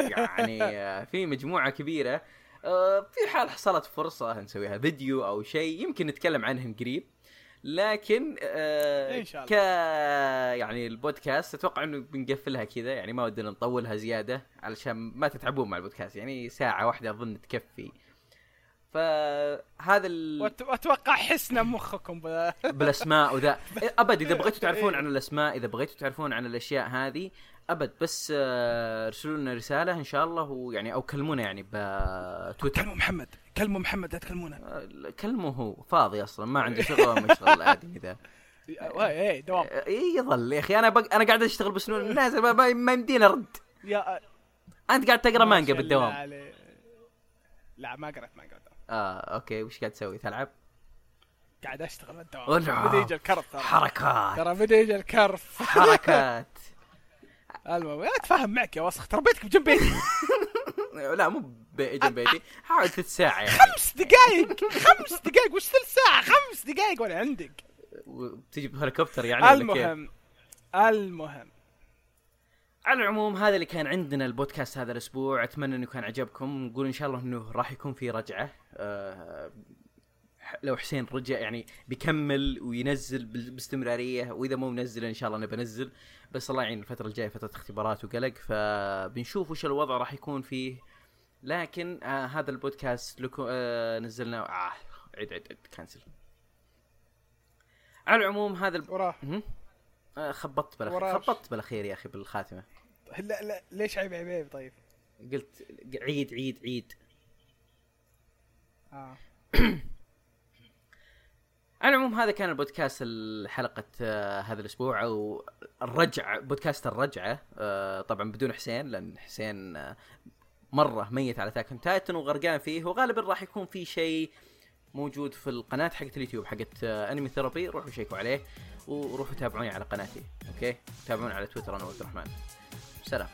يعني آه، في مجموعة كبيرة. آه، في حال حصلت فرصة نسويها فيديو أو شيء يمكن نتكلم عنهم قريب. لكن آه إن شاء الله. ك يعني البودكاست أتوقع إنه بنقفلها كذا يعني ما ودنا نطولها زيادة علشان ما تتعبون مع البودكاست يعني ساعة واحدة أظن تكفي. فهذا ال... وأتوقع حسنا مخكم ب... بالأسماء وذا. أبد إذا بغيتوا تعرفون عن الأسماء إذا بغيتوا تعرفون عن الأشياء هذه أبد بس آه، أرسلوا لنا رسالة إن شاء الله ويعني أو كلمونا يعني بتويتر كلموا محمد كلموا محمد لا تكلمونه آه، كلمه هو فاضي أصلا ما عنده شغل مشغل الادمي ذا إيه دوام. اي يظل يا أخي أنا بق... أنا قاعد أشتغل بسنون نازل ما, ما, ما يمديني أرد. يا أنت قاعد تقرأ ما مانجا بالدوام. لا ما قرأت مانجا بالدوام. آه okay وش قاعد تسوي؟ تلعب؟ قاعد أشتغل بالدوام. بدا يجي الكرف ترى. حركات. ترى بدا يجي الكرف. حركات. المهم لا اتفاهم معك يا وسخ ترى بيتك بجنب بيتي. لا مو جنب بيتي. حاول ثلث ساعة يعني. خمس دقائق خمس دقائق وش ثلث ساعة؟ خمس دقائق وأنا عندك؟ وتجي بهليكوبتر يعني؟ المهم المهم. على العموم هذا اللي كان عندنا البودكاست هذا الأسبوع. أتمنى إنه كان عجبكم. نقول إن شاء الله إنه راح يكون في رجعة. أه لو حسين رجع يعني بيكمل وينزل باستمرارية وإذا مو منزل إن شاء الله نبى ننزل. بس الله يعين الفترة الجاية فترة اختبارات وقلق فبنشوف وش الوضع راح يكون فيه. لكن آه هذا البودكاست لكم آه نزلنا آه عيد عيد عيد كانسل على العموم هذا الب... وراه. آه خبطت بالأخير. خبطت بالأخير يا أخي بالخاتمة. لا لا ليش عيب عيب عيب؟ طيب. قلت عيد عيد عيد. آه. على العموم هذا كان البودكاست حلقة آه هذا الأسبوع أو الرجع بودكاست الرجعة آه طبعا بدون حسين لأن حسين آه مرة ميت على تاكن تايتن وغرقان فيه وغالبا راح يكون في شيء موجود في القناة حقت اليوتيوب حقت Anime Therapy روحوا شيكوا عليه وروحوا تابعوني على قناتي okay؟ تابعوني على تويتر أنا عبد الرحمن. سلام.